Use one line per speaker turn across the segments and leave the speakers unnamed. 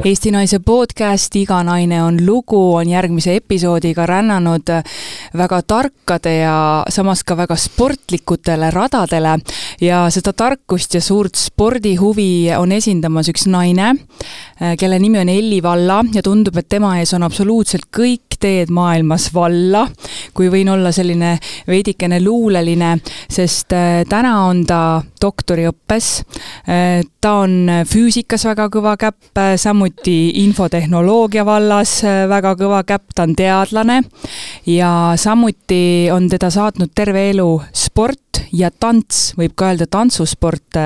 Eesti Naise podcast Iga naine on lugu on järgmise episoodiga rännanud väga tarkade ja samas ka väga sportlikutele radadele. Ja seda tarkust ja suurt spordihuvi on esindamas üks naine, kelle nimi on Elli Valla ja tundub, et tema ees on absoluutselt kõik teed maailmas valla, kui võin olla selline veidikene luuleline, sest äh, täna on ta doktoriõppes. Äh, ta on füüsikas väga kõva käpp, samuti infotehnoloogia vallas äh, väga kõva käpp, ta on teadlane ja samuti on teda saatnud terve elu sport ja tants, võib ka öelda tantsusport.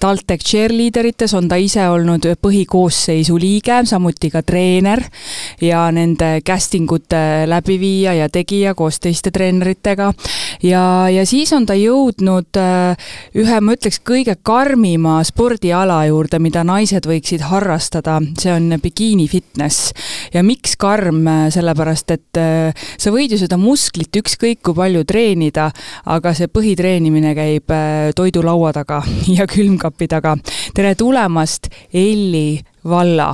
TalTech cheerleaderites on ta ise olnud põhikoosseisu liige, samuti ka treener ja nende casting ute läbiviija ja tegija koos teiste treeneritega. ja, ja siis on ta jõudnud äh, ühe, ma ütleks, kõige karmima spordiala juurde, mida naised võiksid harrastada, see on bikiini fitness. ja miks karm, sellepärast et äh, sa võid ju seda musklit ükskõik kui palju treenida, aga see põhitreening treenimine käib äh, toidulaua taga ja külmkapi taga. tere tulemast, Elli Valla!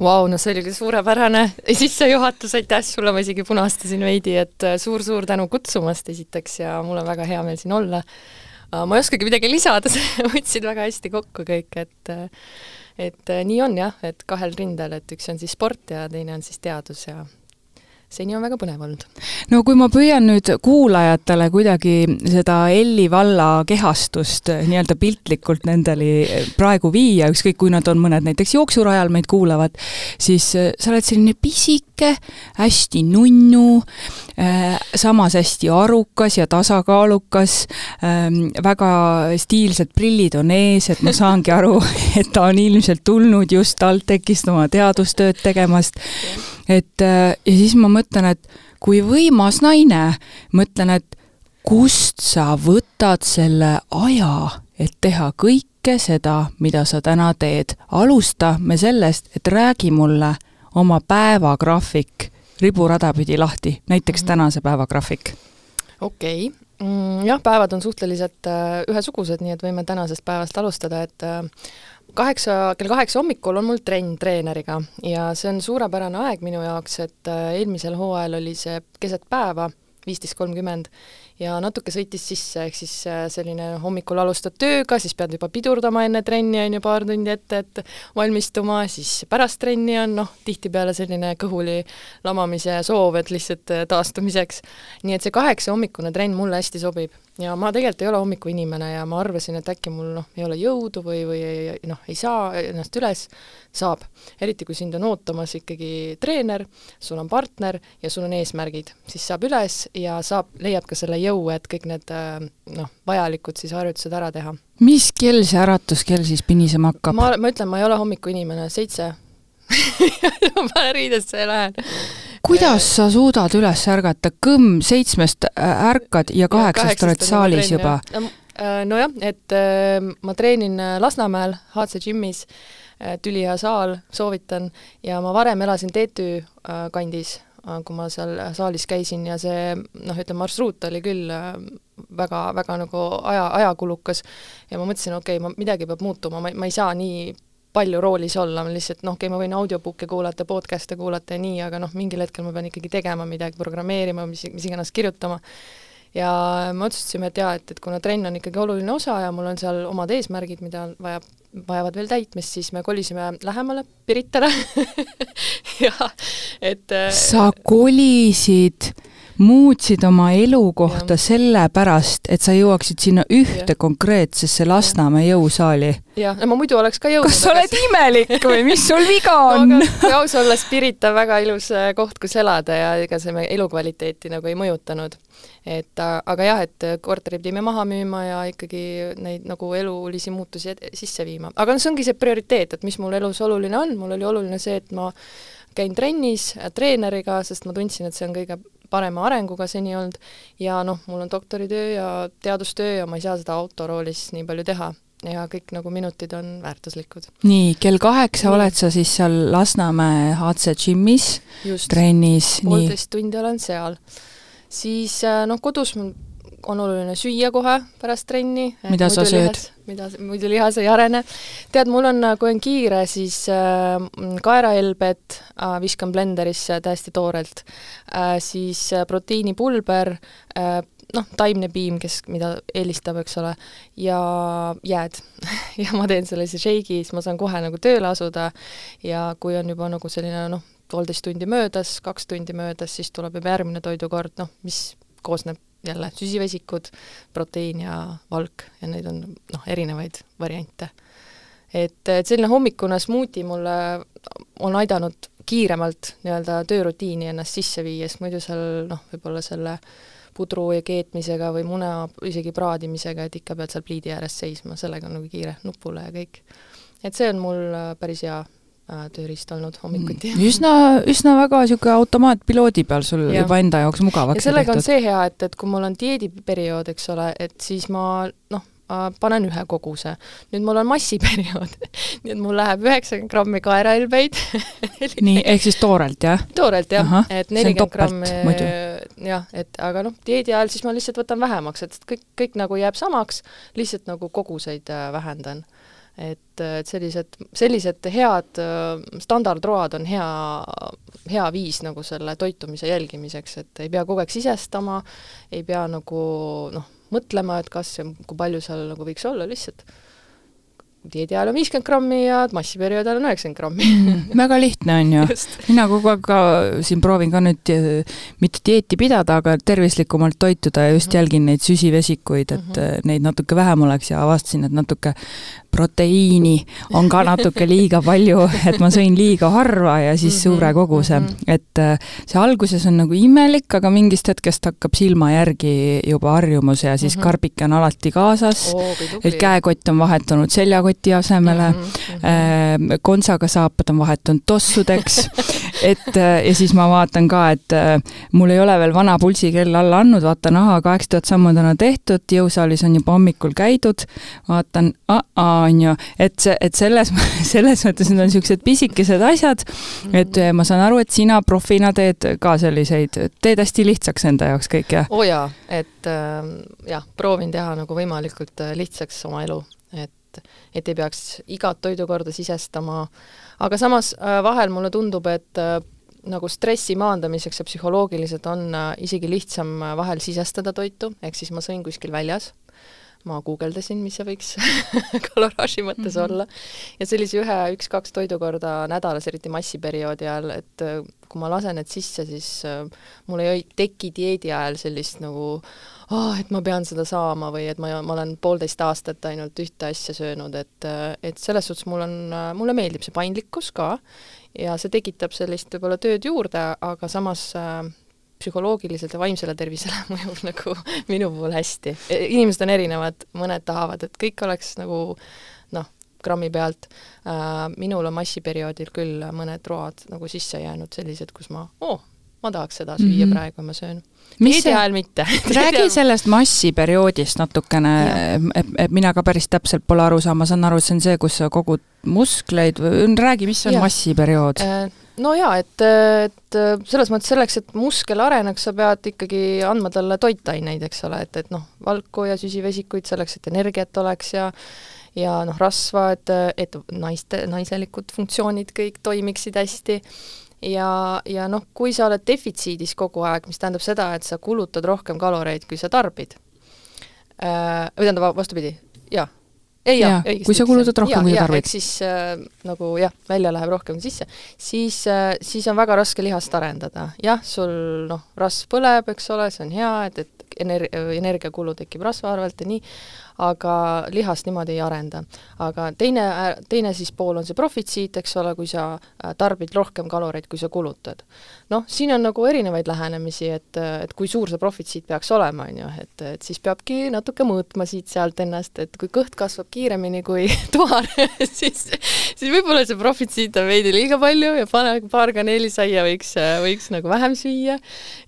Vau, no see oli suurepärane sissejuhatus, aitäh sulle, ma isegi punastasin veidi, et suur-suur äh, tänu kutsumast esiteks ja mul on väga hea meel siin olla. Äh, ma ei oskagi midagi lisada, sa võtsid väga hästi kokku kõik, et et nii on jah, et kahel rindel, et üks on siis sport ja teine on siis teadus ja seni on väga põnev olnud.
no kui ma püüan nüüd kuulajatele kuidagi seda Elli valla kehastust nii-öelda piltlikult nendele praegu viia, ükskõik kui nad on mõned näiteks jooksurajal meid kuulavad, siis äh, sa oled selline pisike, hästi nunnu äh,, samas hästi arukas ja tasakaalukas äh,, väga stiilsed prillid on ees, et ma saangi aru, et ta on ilmselt tulnud just TalTechist oma teadustööd tegemast et äh, ja siis ma mõtlen, et kui võimas naine, mõtlen, et kust sa võtad selle aja, et teha kõike seda, mida sa täna teed. alustame sellest, et räägi mulle oma päevagraafik riburada pidi lahti, näiteks -hmm. tänase päevagraafik.
okei okay., mm, jah, päevad on suhteliselt äh, ühesugused, nii et võime tänasest päevast alustada, et äh, kaheksa, kell kaheksa hommikul on mul trenn treeneriga ja see on suurepärane aeg minu jaoks, et äh, eelmisel hooajal oli see keset päeva, viisteist kolmkümmend, ja natuke sõitis sisse, ehk siis äh, selline hommikul alustad tööga, siis pead juba pidurdama enne trenni, on ju, paar tundi ette, et valmistuma, siis pärast trenni on noh, tihtipeale selline kõhuli lamamise soov, et lihtsalt äh, taastumiseks. nii et see kaheksa hommikune trenn mulle hästi sobib ja ma tegelikult ei ole hommikuinimene ja ma arvasin, et äkki mul noh, ei ole jõudu või, või noh, ei saa ennast üles, saab. eriti, kui sind on ootamas ikkagi treener, sul on partner ja sul on eesmärgid, siis saab üles ja saab, leiab ka selle jõu, et kõik need noh, vajalikud siis harjutused ära teha.
mis kell see äratuskell siis pinisema hakkab?
ma, ma ütlen, ma ei ole hommikuinimene, seitse ma riidesse lähen
kuidas sa suudad üles ärgata, kõmm seitsmest äh, ärkad ja kaheksast oled saalis juba?
Äh, nojah, et äh, ma treenin Lasnamäel HC Gymis, ülihea saal, soovitan, ja ma varem elasin TTÜ kandis, kui ma seal saalis käisin ja see noh, ütleme marsruut oli küll väga, väga nagu aja, ajakulukas. Ja ma mõtlesin, okei okay,, ma, midagi peab muutuma, ma, ma ei saa nii palju roolis olla, ma lihtsalt noh, okei okay,, ma võin audiobook'e kuulata, podcast'e kuulata ja nii, aga noh, mingil hetkel ma pean ikkagi tegema midagi, programmeerima, mis, mis iganes kirjutama. ja me otsustasime, et jaa, et, et kuna trenn on ikkagi oluline osa ja mul on seal omad eesmärgid, mida vajab, vajavad veel täitmist, siis me kolisime lähemale Piritale ja et
sa kolisid muutsid oma elukohta sellepärast, et sa jõuaksid sinna ühte ja. konkreetsesse Lasnamäe jõusaali.
jah, no ma muidu oleks ka jõudnud.
kas sa oled imelik või mis sul viga on
no,? kui aus olla, Spirit on väga ilus äh, koht, kus elada ja ega see meie elukvaliteeti nagu ei mõjutanud. et aga jah, et korteri pidime maha müüma ja ikkagi neid nagu elulisi muutusi sisse viima. aga noh, see ongi see prioriteet, et mis mul elus oluline on, mul oli oluline see, et ma käin trennis treeneriga, sest ma tundsin, et see on kõige parema arenguga seni olnud ja noh, mul on doktoritöö ja teadustöö ja ma ei saa seda autoroolis nii palju teha ja kõik nagu minutid on väärtuslikud.
nii, kell kaheksa oled sa siis seal Lasnamäe HC Gymis trennis.
poolteist tundi olen seal. siis äh, noh, kodus mul on oluline süüa kohe pärast trenni.
mida sa sööd?
mida, muidu lihas ei arene. tead, mul on, kui on kiire, siis äh, kaerahelbed äh, viskan blenderisse täiesti toorelt äh,, siis äh, proteiinipulber äh,, noh, taimne piim, kes, mida eelistab, eks ole, ja jääd ja ma teen selle siis shake'i, siis ma saan kohe nagu tööle asuda ja kui on juba nagu selline noh, poolteist tundi möödas, kaks tundi möödas, siis tuleb juba järgmine toidukord, noh, mis koosneb jälle süsivesikud, protein ja valk ja neid on noh, erinevaid variante. et, et selline hommikune smuuti mulle on aidanud kiiremalt nii-öelda töörutiini ennast sisse viia, sest muidu seal noh, võib-olla selle pudru ja keetmisega või muna isegi praadimisega, et ikka pead seal pliidi ääres seisma, sellega on nagu kiire nupule ja kõik. et see on mul äh, päris hea tööriist olnud hommikuti.
Mm. üsna, üsna väga niisugune automaatpiloodi peal sul ja. juba enda jaoks mugavaks
ja sellega tehtud. on see hea, et, et kui mul on dieediperiood, eks ole, et siis ma noh, panen ühe koguse. nüüd mul on massiperiood nii et mul läheb üheksakümmend grammi kaerahelbeid
nii, ehk siis toorelt, jah?
toorelt jah, et nelikümmend grammi jah, et aga noh, dieedi ajal siis ma lihtsalt võtan vähemaks, et kõik, kõik nagu jääb samaks, lihtsalt nagu koguseid äh, vähendan et, et sellised, sellised head äh, standardroad on hea, hea viis nagu selle toitumise jälgimiseks, et ei pea kogu aeg sisestama, ei pea nagu noh, mõtlema, et kas ja kui palju seal nagu võiks olla, lihtsalt dieedi ajal on viiskümmend grammi ja massiperioodi ajal on üheksakümmend grammi
mm, väga lihtne on ju. mina kogu aeg ka siin proovin ka nüüd mitte dieeti pidada, aga tervislikumalt toituda ja just mm -hmm. jälgin neid süsivesikuid, et mm -hmm. neid natuke vähem oleks ja avastasin, et natuke proteiini on ka natuke liiga palju, et ma sõin liiga harva ja siis mm -hmm, suure koguse -hmm. et äh, see alguses on nagu imelik, aga mingist hetkest hakkab silma järgi juba harjumus ja siis mm -hmm. karbike on alati kaasas
oh,,
et käekott on vahetunud seljakoti asemele mm, -hmm. kontsaga saapad on vahetunud tossudeks et äh, ja siis ma vaatan ka, et mul ei ole veel vana pulsikell alla andnud, vaatan, ahah, kaheksa tuhat sammu täna tehtud, jõusaalis on juba hommikul käidud, vaatan, aa, on ju, et see, et selles, selles mõttes need on niisugused pisikesed asjad, et eh, ma saan aru, et sina profina teed ka selliseid, teed hästi lihtsaks enda jaoks kõik, jah?
oo oh jaa, et äh, jah, proovin teha nagu võimalikult äh, lihtsaks oma elu, et, et ei peaks igat toidukorda sisestama, aga samas äh, vahel mulle tundub, et äh, nagu stressi maandamiseks ja psühholoogiliselt on äh, isegi lihtsam vahel sisestada toitu, ehk siis ma sõin kuskil väljas. Ma guugeldasin, mis see võiks kaloraaži mõttes mm -hmm. olla, ja sellise ühe, üks-kaks toidukorda nädalas, eriti massiperioodi ajal, et kui ma lasen need sisse, siis mul ei teki dieedi ajal sellist nagu oh, et ma pean seda saama või et ma, ma olen poolteist aastat ainult ühte asja söönud, et, et selles suhtes mul on, mulle meeldib see paindlikkus ka ja see tekitab sellist võib-olla tööd juurde, aga samas äh, psühholoogiliselt ja vaimsele tervisele mõjub nagu minu puhul hästi. E, inimesed on erinevad, mõned tahavad, et kõik oleks nagu noh, grammi pealt äh,, minul on massiperioodil küll mõned road nagu sisse jäänud sellised, kus ma, oo oh,, ma tahaks seda süüa mm -hmm. praegu ma söön. dieedi ajal mitte
räägi sellest massiperioodist natukene, et, et mina ka päris täpselt pole aru saanud, ma saan aru, et see on see, kus sa kogud muskleid või räägi, mis on ja. massiperiood äh,?
no jaa, et, et selles mõttes selleks, et muskel areneks, sa pead ikkagi andma talle toitaineid, eks ole, et, et noh, valku ja süsivesikuid selleks, et energiat oleks ja ja noh, rasva, et, et naiste, naiselikud funktsioonid kõik toimiksid hästi ja, ja noh, kui sa oled defitsiidis kogu aeg, mis tähendab seda, et sa kulutad rohkem kaloreid, kui sa tarbid, äh, või tähendab, vastupidi, jaa ei jah,
õigesti. kui sa kulutad rohkem, kui sa tarbid.
ehk siis äh, nagu jah, välja läheb rohkem sisse, siis äh,, siis on väga raske lihast arendada. jah, sul noh, rasv põleb, eks ole, see on hea, et, et ener-, energiakulu tekib rasva arvelt ja nii, aga lihast niimoodi ei arenda. aga teine, teine siis pool on see profitsiit, eks ole, kui sa tarbid rohkem kaloreid, kui sa kulutad. noh, siin on nagu erinevaid lähenemisi, et, et kui suur see profitsiit peaks olema, on ju, et, et siis peabki natuke mõõtma siit-sealt ennast, et kui kõht kasvab kiiremini kui tuhar siis, siis võib-olla see profitsiit on veidi liiga palju ja pane paar kaneelisaia võiks, võiks nagu vähem süüa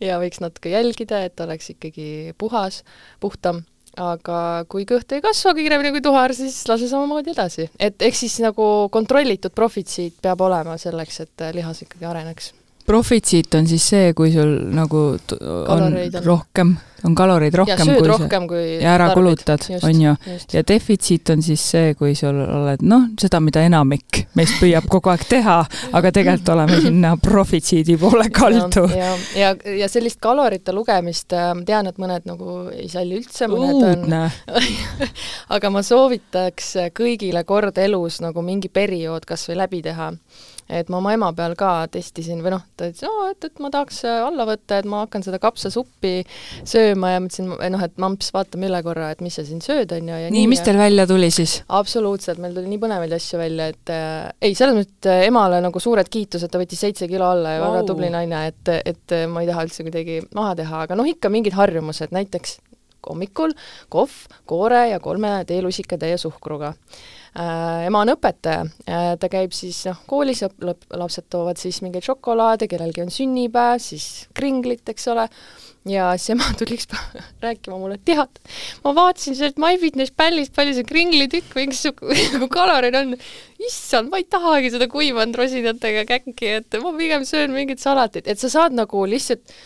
ja võiks natuke jälgida, et oleks ikkagi puhas, puhtam aga kui kõht ei kasva kiiremini kui tuhar, siis lase samamoodi edasi. et eks siis nagu kontrollitud profitsiit peab olema selleks, et lihas ikkagi areneks.
Profitsiit on siis see, kui sul nagu on, on rohkem on kaloreid rohkem,
ja sööd rohkem kui
ja ära tarbid. kulutad, on ju. ja defitsiit on siis see, kui sul oled noh, seda, mida enamik meist püüab kogu aeg teha, aga tegelikult oleme sinna profitsiidi poole kaldu.
ja, ja, ja, ja sellist kalorite lugemist äh, ma tean, et mõned nagu ei salli üldse, mõned
Uudne.
on aga ma soovitaks kõigile kord elus nagu mingi periood kas või läbi teha et ma oma ema peal ka testisin või noh, ta ütles, et, et ma tahaks äh, alla võtta, et ma hakkan seda kapsasuppi sööma ja ma ütlesin, noh, et mamps, vaata mille korra, et mis sa siin sööd, on ju, ja
nii, nii. mis teil välja tuli siis?
absoluutselt, meil tuli nii põnevaid asju välja, et äh, ei, selles mõttes, et emale nagu suured kiitused, ta võttis seitse kilo alla ja wow. väga tubli naine, et, et ma ei taha üldse kuidagi maha teha, aga noh, ikka mingid harjumused, näiteks hommikul kohv, koore ja kolme teelusikatäie suhkruga. Äh, ema on õpetaja, äh, ta käib siis noh, koolis, lapsed toovad siis mingeid šokolaade, kellelgi on sünnipäev, siis kringlit, eks ole, ja siis ema tuli üks päev rääkima mulle, tead, ma vaatasin sealt MyFitnessPalist, palju see kringlitükk või mingisugune kaloreid on, issand, ma ei tahagi seda kuivanud rosinatega käkki, et ma pigem söön mingit salatit, et sa saad nagu lihtsalt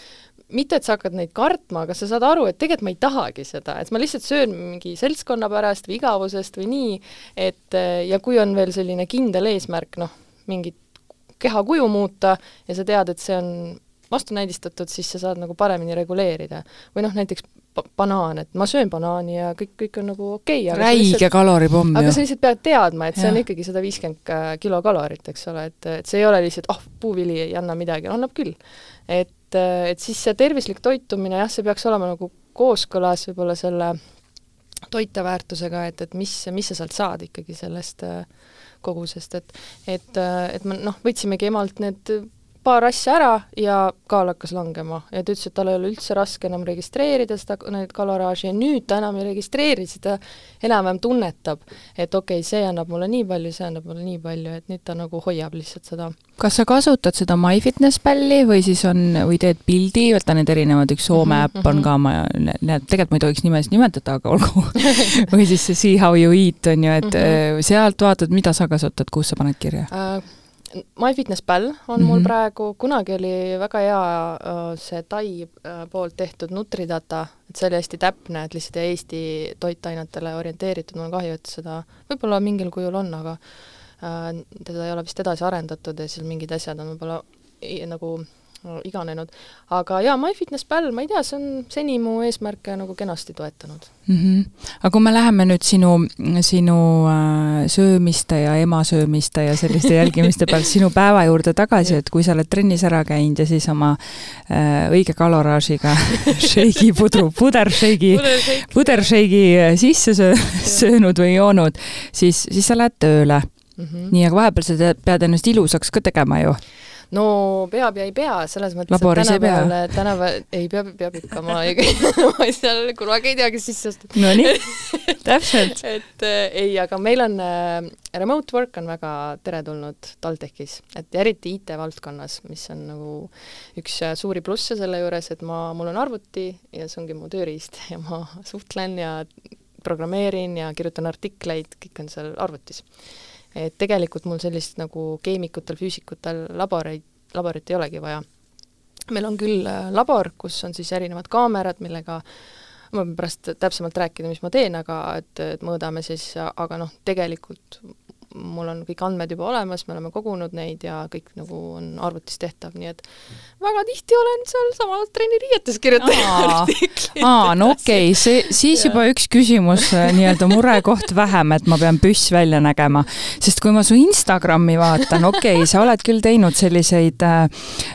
mitte, et sa hakkad neid kartma, aga sa saad aru, et tegelikult ma ei tahagi seda, et ma lihtsalt söön mingi seltskonna pärast või igavusest või nii, et ja kui on veel selline kindel eesmärk, noh, mingit kehakuju muuta ja sa tead, et see on vastunäidistatud, siis sa saad nagu paremini reguleerida. või noh, näiteks banaan, et ma söön banaani ja kõik, kõik on nagu okei
okay,. räige kaloripomm
aga sa lihtsalt pead teadma, et see ja. on ikkagi sada viiskümmend kilokalorit, eks ole, et, et see ei ole lihtsalt, ah oh,, puuvili ei anna midagi, annab küll. et et, et siis see tervislik toitumine jah, see peaks olema nagu kooskõlas võib-olla selle toiteväärtusega, et, et mis, mis sa sealt saad ikkagi sellest äh, kogusest, et et, äh, et me noh, võtsimegi emalt need paar asja ära ja kaal hakkas langema ja ta ütles, et tal ei ole üldse raske enam registreerida seda, neid kaloraaži ja nüüd ta enam ei registreeri seda, enam-vähem tunnetab, et okei okay,, see annab mulle nii palju, see annab mulle nii palju, et nüüd ta nagu hoiab lihtsalt seda.
kas sa kasutad seda MyFitnessPalli või siis on, või teed pildi, vaata need erinevad, üks Soome mm -hmm. äpp on ka, ma, need, tegelikult ma ei tohiks nimesid nimetada, aga olgu või siis see See How You Eat on ju, et mm -hmm. sealt vaatad, mida sa kasutad, kus sa paned kirja uh,?
MyFitnessPal on mm -hmm. mul mhm. praegu, kunagi oli väga hea äh, see Tai äh, poolt tehtud Nutridata, et see oli hästi täpne, et lihtsalt Eesti toitainetele orienteeritud, mul on kahju, et seda võib-olla mingil kujul on, aga äh, teda ei ole vist edasi arendatud ja seal mingid asjad on võib-olla nagu iganenud. aga jaa, MyFitnessPal, ma ei tea, see on seni mu eesmärke nagu kenasti toetanud
mm. -hmm. aga kui me läheme nüüd sinu, sinu äh, söömiste ja ema söömiste ja selliste jälgimiste pealt sinu päeva juurde tagasi, et kui sa oled trennis ära käinud ja siis oma äh, õige kaloraažiga šeigi pudru, puderšeigi, puderšeigi sisse söö, söönud või joonud, siis, siis sa lähed tööle mm. -hmm. nii, aga vahepeal sa pead ennast ilusaks ka tegema ju
no peab ja ei pea, selles mõttes, et tänapäeval, tänapäeval, ei peab, peab ikka, ma ei, ma seal kunagi ei tea, kes sisse astub.
Nonii, täpselt.
Et äh, ei, aga meil on äh,, remote work on väga teretulnud TalTechis, et eriti IT-valdkonnas, mis on nagu üks äh, suuri plusse selle juures, et ma, mul on arvuti ja see ongi mu tööriist ja ma suhtlen ja programmeerin ja kirjutan artikleid, kõik on seal arvutis et tegelikult mul sellist nagu keemikutel, füüsikutel laboreid, laborit ei olegi vaja. meil on küll äh, labor, kus on siis erinevad kaamerad, millega ma võin pärast täpsemalt rääkida, mis ma teen, aga et, et mõõdame siis, aga noh, tegelikult mul on kõik andmed juba olemas, me oleme kogunud neid ja kõik nagu on arvutis tehtav, nii et väga tihti olen seal samal trenniriietes kirjutanud
artiklit. aa, no okei okay., see, siis ja. juba üks küsimus, äh, nii-öelda murekoht vähem, et ma pean püss välja nägema. sest kui ma su Instagrami vaatan, okei okay,, sa oled küll teinud selliseid äh,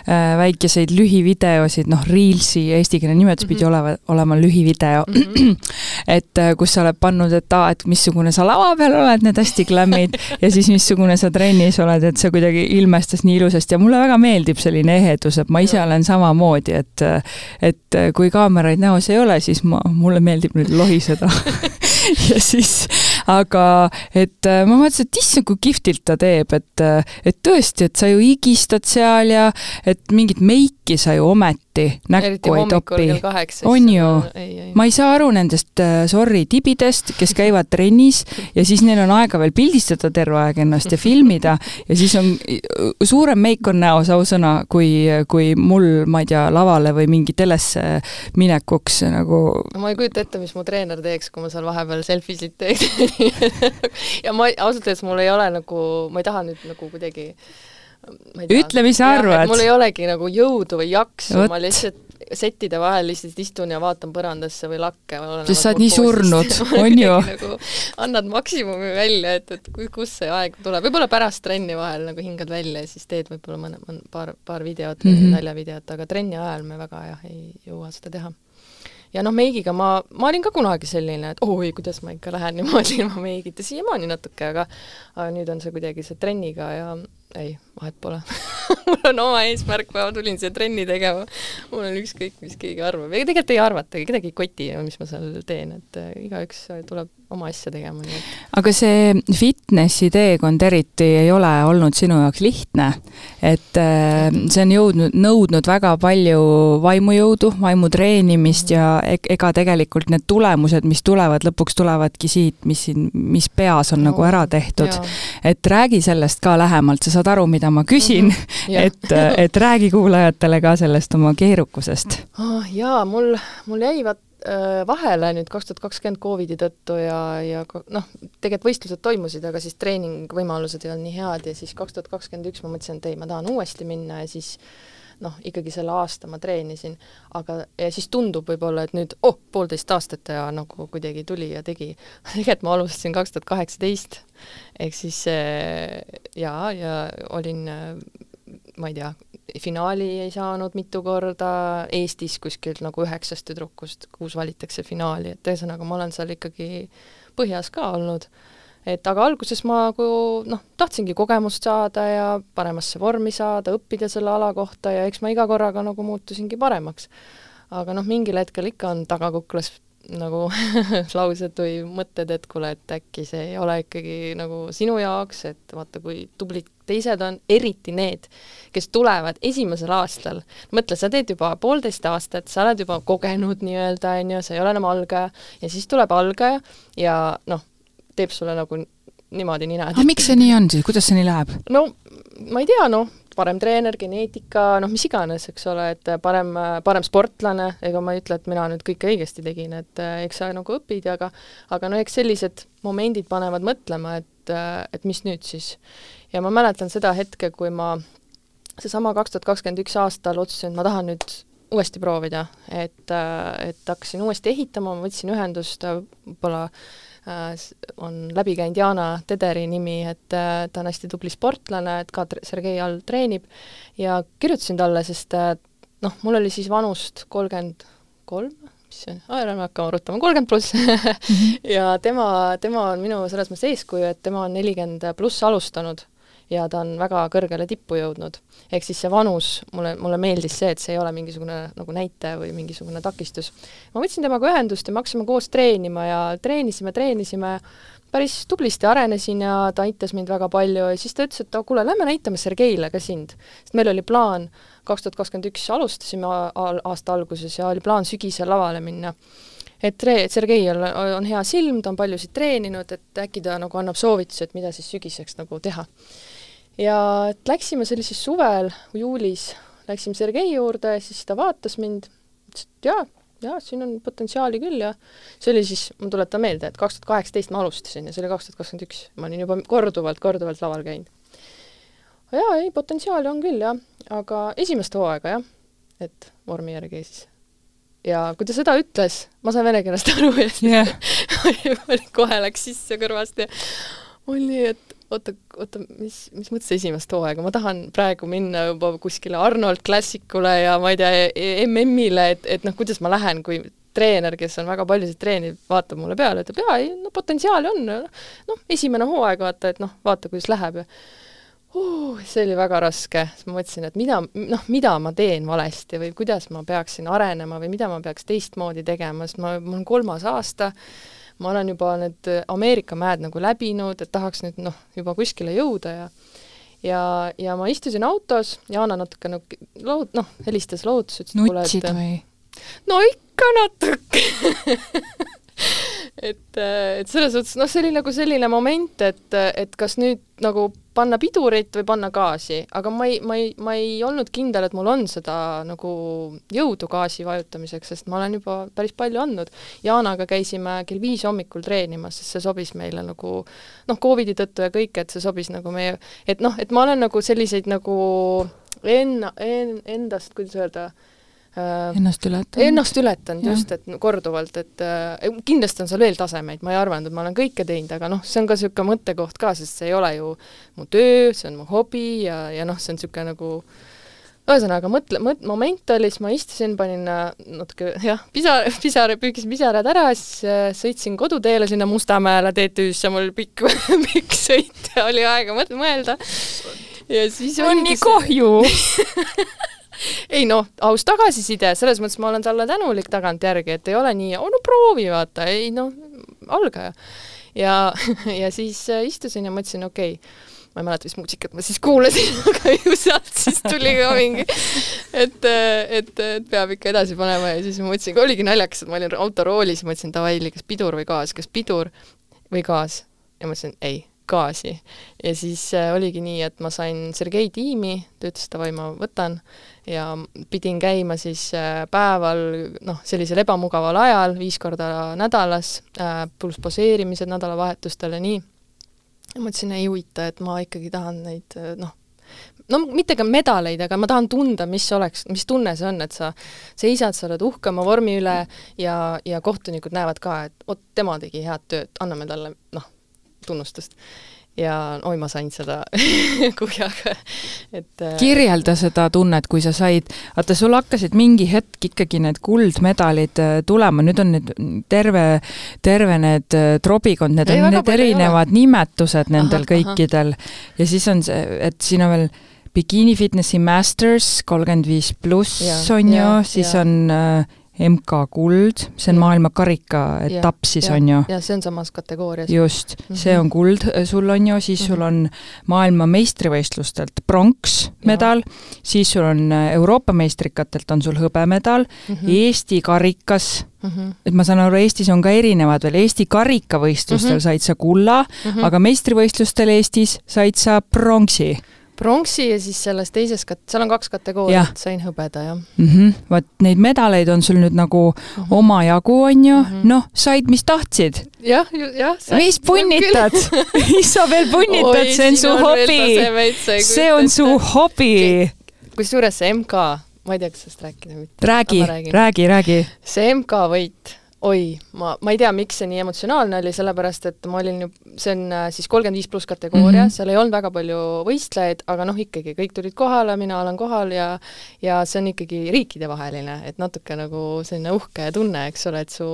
äh väikeseid lühivideosid, noh, Reelsi eestikeelne nimetus pidi mm -hmm. olema, olema lühivideo mm. -hmm. et äh, kus sa oled pannud, et aa, et missugune sa lava peal oled, need hästi glammid ja siis missugune sa trennis oled, et see kuidagi ilmestas nii ilusasti. Ja mulle väga meeldib selline ehedus, et ma ise olen samamoodi, et et kui kaameraid näos ei ole, siis ma, mulle meeldib nüüd lohiseda. Ja siis, aga et ma mõtlesin, et issand, kui kihvtilt ta teeb, et et tõesti, et sa ju higistad seal ja et mingit meiki sa ju ometi sotti näkku ei topi. on ju? ma ei saa aru nendest, äh, sorry, tibidest, kes käivad trennis ja siis neil on aega veel pildistada terve aeg ennast ja filmida ja siis on, suurem meik on näos, ausõna, kui, kui mul, ma ei tea, lavale või mingi telesse minekuks nagu
ma ei kujuta ette, mis mu treener teeks, kui ma seal vahepeal selfisid teeks ja ma ausalt öeldes mul ei ole nagu, ma ei taha nüüd nagu kuidagi
ütle, mis sa arvad.
mul ei olegi nagu jõudu või jaksu, ma lihtsalt settide vahel lihtsalt istun ja vaatan põrandasse või lakke.
sest sa oled nii surnud, on ju?
nagu annad maksimumi välja, et, et kus see aeg tuleb, võib-olla pärast trenni vahel nagu hingad välja ja siis teed võib-olla mõne, paar, paar videot mm -hmm. naljavideot, aga trenni ajal me väga jah, ei jõua seda teha ja noh, meigiga ma, ma olin ka kunagi selline, et oi, kuidas ma ikka lähen niimoodi ilma meigita, siiamaani natuke, aga aga nüüd on see kuidagi see trenniga ja ei, vahet pole mul on oma eesmärk, ma tulin siia trenni tegema. mul on ükskõik, mis keegi arvab ja tegelikult ei arvatagi, kedagi ei koti, mis ma seal teen, et äh, igaüks tuleb oma asja tegema, nii et.
aga see fitnessi teekond eriti ei ole olnud sinu jaoks lihtne, et äh, see on jõudnud, nõudnud väga palju vaimujõudu, vaimu treenimist ja ega tegelikult need tulemused, mis tulevad, lõpuks tulevadki siit, mis siin, mis peas on no, nagu ära tehtud. et räägi sellest ka lähemalt, sa saad aru, mida ma küsin mm, -hmm, et, et räägi kuulajatele ka sellest oma keerukusest
oh,. jaa, mul, mul jäi vaat Äh, vahele nüüd kaks tuhat kakskümmend Covidi tõttu ja, ja noh, tegelikult võistlused toimusid, aga siis treeningvõimalused ei olnud nii head ja siis kaks tuhat kakskümmend üks ma mõtlesin, et ei, ma tahan uuesti minna ja siis noh, ikkagi selle aasta ma treenisin, aga ja siis tundub võib-olla, et nüüd oh, poolteist aastat ja nagu kuidagi tuli ja tegi. tegelikult ma alustasin kaks tuhat kaheksateist, ehk siis jaa, ja olin ma ei tea, finaali ei saanud mitu korda, Eestis kuskil nagu üheksast tüdrukust kuus valitakse finaali, et ühesõnaga ma olen seal ikkagi põhjas ka olnud. et aga alguses ma nagu noh, tahtsingi kogemust saada ja paremasse vormi saada, õppida selle ala kohta ja eks ma iga korraga nagu muutusingi paremaks. aga noh, mingil hetkel ikka on tagakuklas nagu laused või mõtted, et kuule, et äkki see ei ole ikkagi nagu sinu jaoks, et vaata, kui tublid teised on, eriti need, kes tulevad esimesel aastal. mõtle, sa teed juba poolteist aastat, sa oled juba kogenud nii-öelda, on ju, sa ei ole enam algaja, ja siis tuleb algaja ja noh, teeb sulle nagu niimoodi nina.
aga miks see nii on siis, kuidas see nii läheb?
no ma ei tea, noh, parem treener, geneetika, noh, mis iganes, eks ole, et parem, parem sportlane, ega ma ei ütle, et mina nüüd kõike õigesti tegin, et eks sa nagu õpid, aga aga no eks sellised momendid panevad mõtlema, et, et mis nüüd siis. ja ma mäletan seda hetke, kui ma seesama kaks tuhat kakskümmend üks aastal otsustasin, et ma tahan nüüd uuesti proovida, et, et hakkasin uuesti ehitama, ma võtsin ühendust võib-olla Äh, on läbi käinud Jana Tederi nimi, et äh, ta on hästi tubli sportlane, et ka Sergei all treenib, ja kirjutasin talle, sest äh, noh, mul oli siis vanust kolmkümmend kolm, mis see on, ärme hakkama arutama, kolmkümmend pluss. Mhm. ja tema, tema on minu selles mõttes eeskuju, et tema on nelikümmend pluss alustanud ja ta on väga kõrgele tippu jõudnud. ehk siis see vanus, mulle, mulle meeldis see, et see ei ole mingisugune nagu näitaja või mingisugune takistus. ma võtsin temaga ühendust ja me hakkasime koos treenima ja treenisime, treenisime, päris tublisti arenesin ja ta aitas mind väga palju ja siis ta ütles, et kuule, lähme näitame Sergeile ka sind. sest meil oli plaan, kaks tuhat kakskümmend üks alustasime aasta alguses ja oli plaan sügisel lavale minna et tre-, Sergei on, on hea silm, ta on paljusid treeninud, et äkki ta nagu annab soovitusi, et mida siis sügiseks nagu teha ja et läksime, see oli siis suvel, juulis, läksime Sergei juurde, siis ta vaatas mind, ütles, et jaa, jaa, siin on potentsiaali küll ja see oli siis, ma tuletan meelde, et kaks tuhat kaheksateist ma alustasin ja see oli kaks tuhat kakskümmend üks, ma olin juba korduvalt, korduvalt laval käinud. jaa, ei, potentsiaali on küll jah, aga esimest hooaega jah, et vormi järgi siis. ja kui ta seda ütles, ma sain vene keelest aru ja yeah. kohe läks sisse kõrvast ja oli et oota, oota, mis, mis mõttes esimest hooaega, ma tahan praegu minna juba kuskile Arnold Classicule ja ma ei tea, e-, MM-ile, et, et noh, kuidas ma lähen, kui treener, kes on väga paljusid treenib, vaatab mulle peale, ütleb jaa, ei no potentsiaali on, noh, esimene hooaeg vaata, et noh, vaata, kuidas läheb. Ja uh, see oli väga raske, siis ma mõtlesin, et mida, noh, mida ma teen valesti või kuidas ma peaksin arenema või mida ma peaks teistmoodi tegema, sest ma, mul on kolmas aasta, ma olen juba need Ameerika mäed nagu läbinud, et tahaks nüüd noh, juba kuskile jõuda ja ja, ja ma istusin autos, Jana natuke nagu lood-, noh, helistas lohutus, ütles
nutsid et, või?
no ikka natuke et, et selles suhtes, noh, see oli nagu selline moment, et, et kas nüüd nagu panna pidurit või panna gaasi, aga ma ei, ma ei, ma ei olnud kindel, et mul on seda nagu jõudu gaasi vajutamiseks, sest ma olen juba päris palju andnud. Jaanaga käisime kell viis hommikul treenimas, sest see sobis meile nagu noh, Covidi tõttu ja kõik, et see sobis nagu meie, et noh, et ma olen nagu selliseid nagu enna en,, endast, kuidas öelda,
äh, ennast ületanud?
ennast ületanud just, et korduvalt, et äh, kindlasti on seal veel tasemeid, ma ei arvanud, et ma olen kõike teinud, aga noh, see on ka niisugune mõttekoht ka, sest see ei ole ju mu töö, see on mu hobi ja, ja noh, see on niisugune nagu ühesõnaga, mõtle, mõt-, moment oli, siis ma istusin, panin äh, natuke jah, pisar, pisar, püügisin pisarad ära, siis äh, sõitsin koduteele sinna Mustamäele TTÜ-sse, mul pikk, pikk sõit oli aega mõelda.
ja siis on nii kahju
ei noh, aus tagasiside, selles mõttes ma olen talle tänulik tagantjärgi, et ei ole nii, no proovi vaata, ei noh, algaja. ja, ja siis äh, istusin ja mõtlesin, okei okay,, ma ei mäleta, mis muusikat ma siis kuulasin, aga ju sealt siis tuli ka mingi, et, äh, et, et peab ikka edasi panema ja siis ma mõtlesin, oligi naljakas, et ma olin autoroolis, mõtlesin davai, kas pidur või gaas, kas pidur või gaas? Ja mõtlesin ei gaasi. ja siis äh, oligi nii, et ma sain Sergei tiimi, ta ütles, davai, ma võtan ja pidin käima siis äh, päeval noh, sellisel ebamugaval ajal, viis korda nädalas, äh, pluss poseerimised nädalavahetustel ja nii. mõtlesin, ei huvita, et ma ikkagi tahan neid noh, no mitte ka medaleid, aga ma tahan tunda, mis oleks, mis tunne see on, et sa seisad, sa oled uhke oma vormi üle ja, ja kohtunikud näevad ka, et vot tema tegi head tööd, anname talle noh, tunnustust. Ja oi, ma sain seda kuhjaga,
et äh, kirjelda seda tunnet, kui sa said, vaata, sul hakkasid mingi hetk ikkagi need kuldmedalid äh, tulema, nüüd on need terve, terve need äh, trobikond, need ei, on need erinevad nimetused nendel aha, kõikidel. Aha. ja siis on see, et siin on veel Bikini Fitnessi Masters kolmkümmend viis pluss on ju, siis ja. on äh, MK Kuld, see on maailma karikaetapp siis
ja,
on ju?
ja see on samas kategoorias.
just mm, -hmm. see on kuld äh, sul on ju, siis mm -hmm. sul on maailma meistrivõistlustelt pronksmedal, siis sul on äh, Euroopa meistrikatelt on sul hõbemedal mm, -hmm. Eesti karikas mm, -hmm. et ma saan aru, Eestis on ka erinevad veel, Eesti karikavõistlustel mm -hmm. said sa kulla mm, -hmm. aga meistrivõistlustel Eestis said sa pronksi
pronksi ja siis selles teises kat-, seal on kaks kategooriat, sain hõbeda, jah
mm -hmm.. vot neid medaleid on sul nüüd nagu mm -hmm. omajagu, on ju mm -hmm., noh, said, mis tahtsid.
jah, jah.
mis punnitad mis sa veel punnitad, see on su hobi. see on su hobi.
kusjuures see MK, ma ei tea, kas sellest rääkida või mitte.
räägi, räägi, räägi.
see MK võit oi, ma, ma ei tea, miks see nii emotsionaalne oli, sellepärast et ma olin ju, see on äh, siis kolmkümmend viis pluss kategooria mm, -hmm. seal ei olnud väga palju võistlejaid, aga noh, ikkagi kõik tulid kohale, mina olen kohal ja ja see on ikkagi riikidevaheline, et natuke nagu selline uhke tunne, eks ole, et su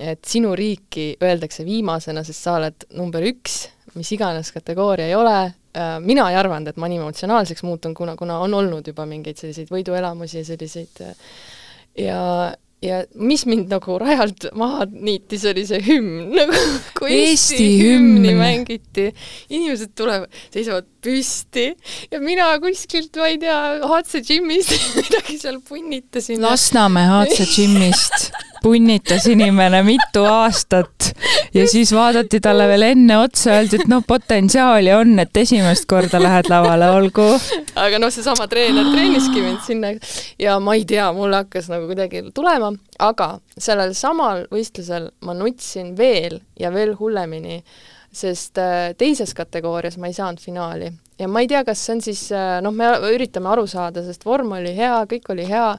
et sinu riiki öeldakse viimasena, sest sa oled number üks, mis iganes kategooria ei ole, äh, mina ei arvanud, et ma nii emotsionaalseks muutun, kuna, kuna on olnud juba mingeid selliseid võiduelamusi ja selliseid ja, ja mis mind nagu rajalt maha niitis, oli see hümn, nagu kui Eesti, Eesti hümni mängiti, inimesed tulevad, seisavad püsti ja mina kuskilt, ma ei tea, HC Gymist midagi seal punnitasin.
Lasnamäe HC Gymist punnitas inimene mitu aastat ja siis vaadati talle veel enne otsa, öeldi, et noh, potentsiaali on, et esimest korda lähed lavale, olgu.
aga noh, seesama treener treeniski mind sinna ja ma ei tea, mul hakkas nagu kuidagi tulema, aga sellel samal võistlusel ma nutsin veel ja veel hullemini, sest äh, teises kategoorias ma ei saanud finaali ja ma ei tea, kas see on siis äh, noh, me üritame aru saada, sest vorm oli hea, kõik oli hea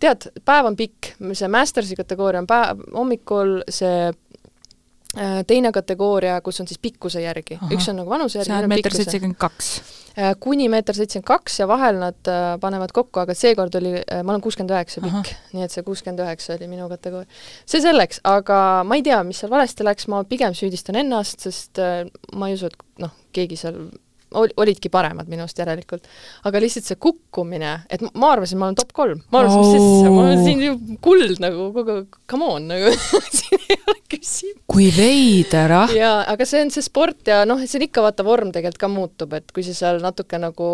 tead, päev on pikk, see mastersi kategooria on päev, hommikul see äh, teine kategooria, kus on siis pikkuse järgi, üks on nagu vanuse järgi,
see on meeter seitsekümmend kaks?
Äh, kuni meeter seitsekümmend kaks ja vahel nad panevad kokku, aga seekord oli, ma olen kuuskümmend üheksa pikk, nii et see kuuskümmend üheksa oli minu kategooria. see selleks, aga ma ei tea, mis seal valesti läks, ma pigem süüdistan ennast, sest ma ei usu, et noh, keegi seal ol-, olidki paremad minust järelikult. aga lihtsalt see kukkumine, et ma arvasin, ma olen top kolm, ma arvasin oh., mis asja, ma olen siin ju kuld nagu, kogu, come on nagu siin ei ole küsimust.
kui veider, ah!
jaa, aga see on see sport ja noh, see on ikka vaata, vorm tegelikult ka muutub, et kui sa seal natuke nagu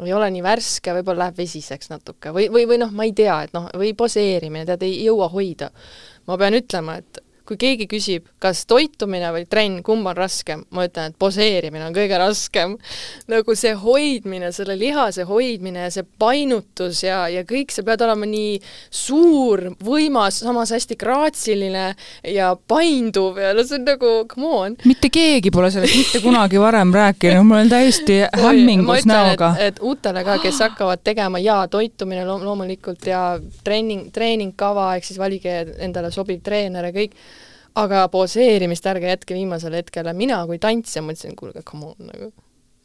ei ole nii värske, võib-olla läheb vesiseks natuke või, või, või noh, ma ei tea, et noh, või poseerimine, tead, ei jõua hoida. ma pean ütlema, et kui keegi küsib, kas toitumine või trenn, kumb on raskem, ma ütlen, et poseerimine on kõige raskem. nagu see hoidmine, selle lihase hoidmine ja see painutus ja, ja kõik, sa pead olema nii suur, võimas, samas hästi graatsiline ja painduv ja no see on nagu, come on.
mitte keegi pole sellest mitte kunagi varem rääkinud, ma olen täiesti hämmingus näoga.
et uutele ka, kes hakkavad tegema ja toitumine lo loomulikult ja treening, treeningkava, ehk siis valige endale sobiv treener ja kõik aga poseerimist ärge jätke viimasele hetkele, mina kui tantsija mõtlesin, kuulge, come on, nagu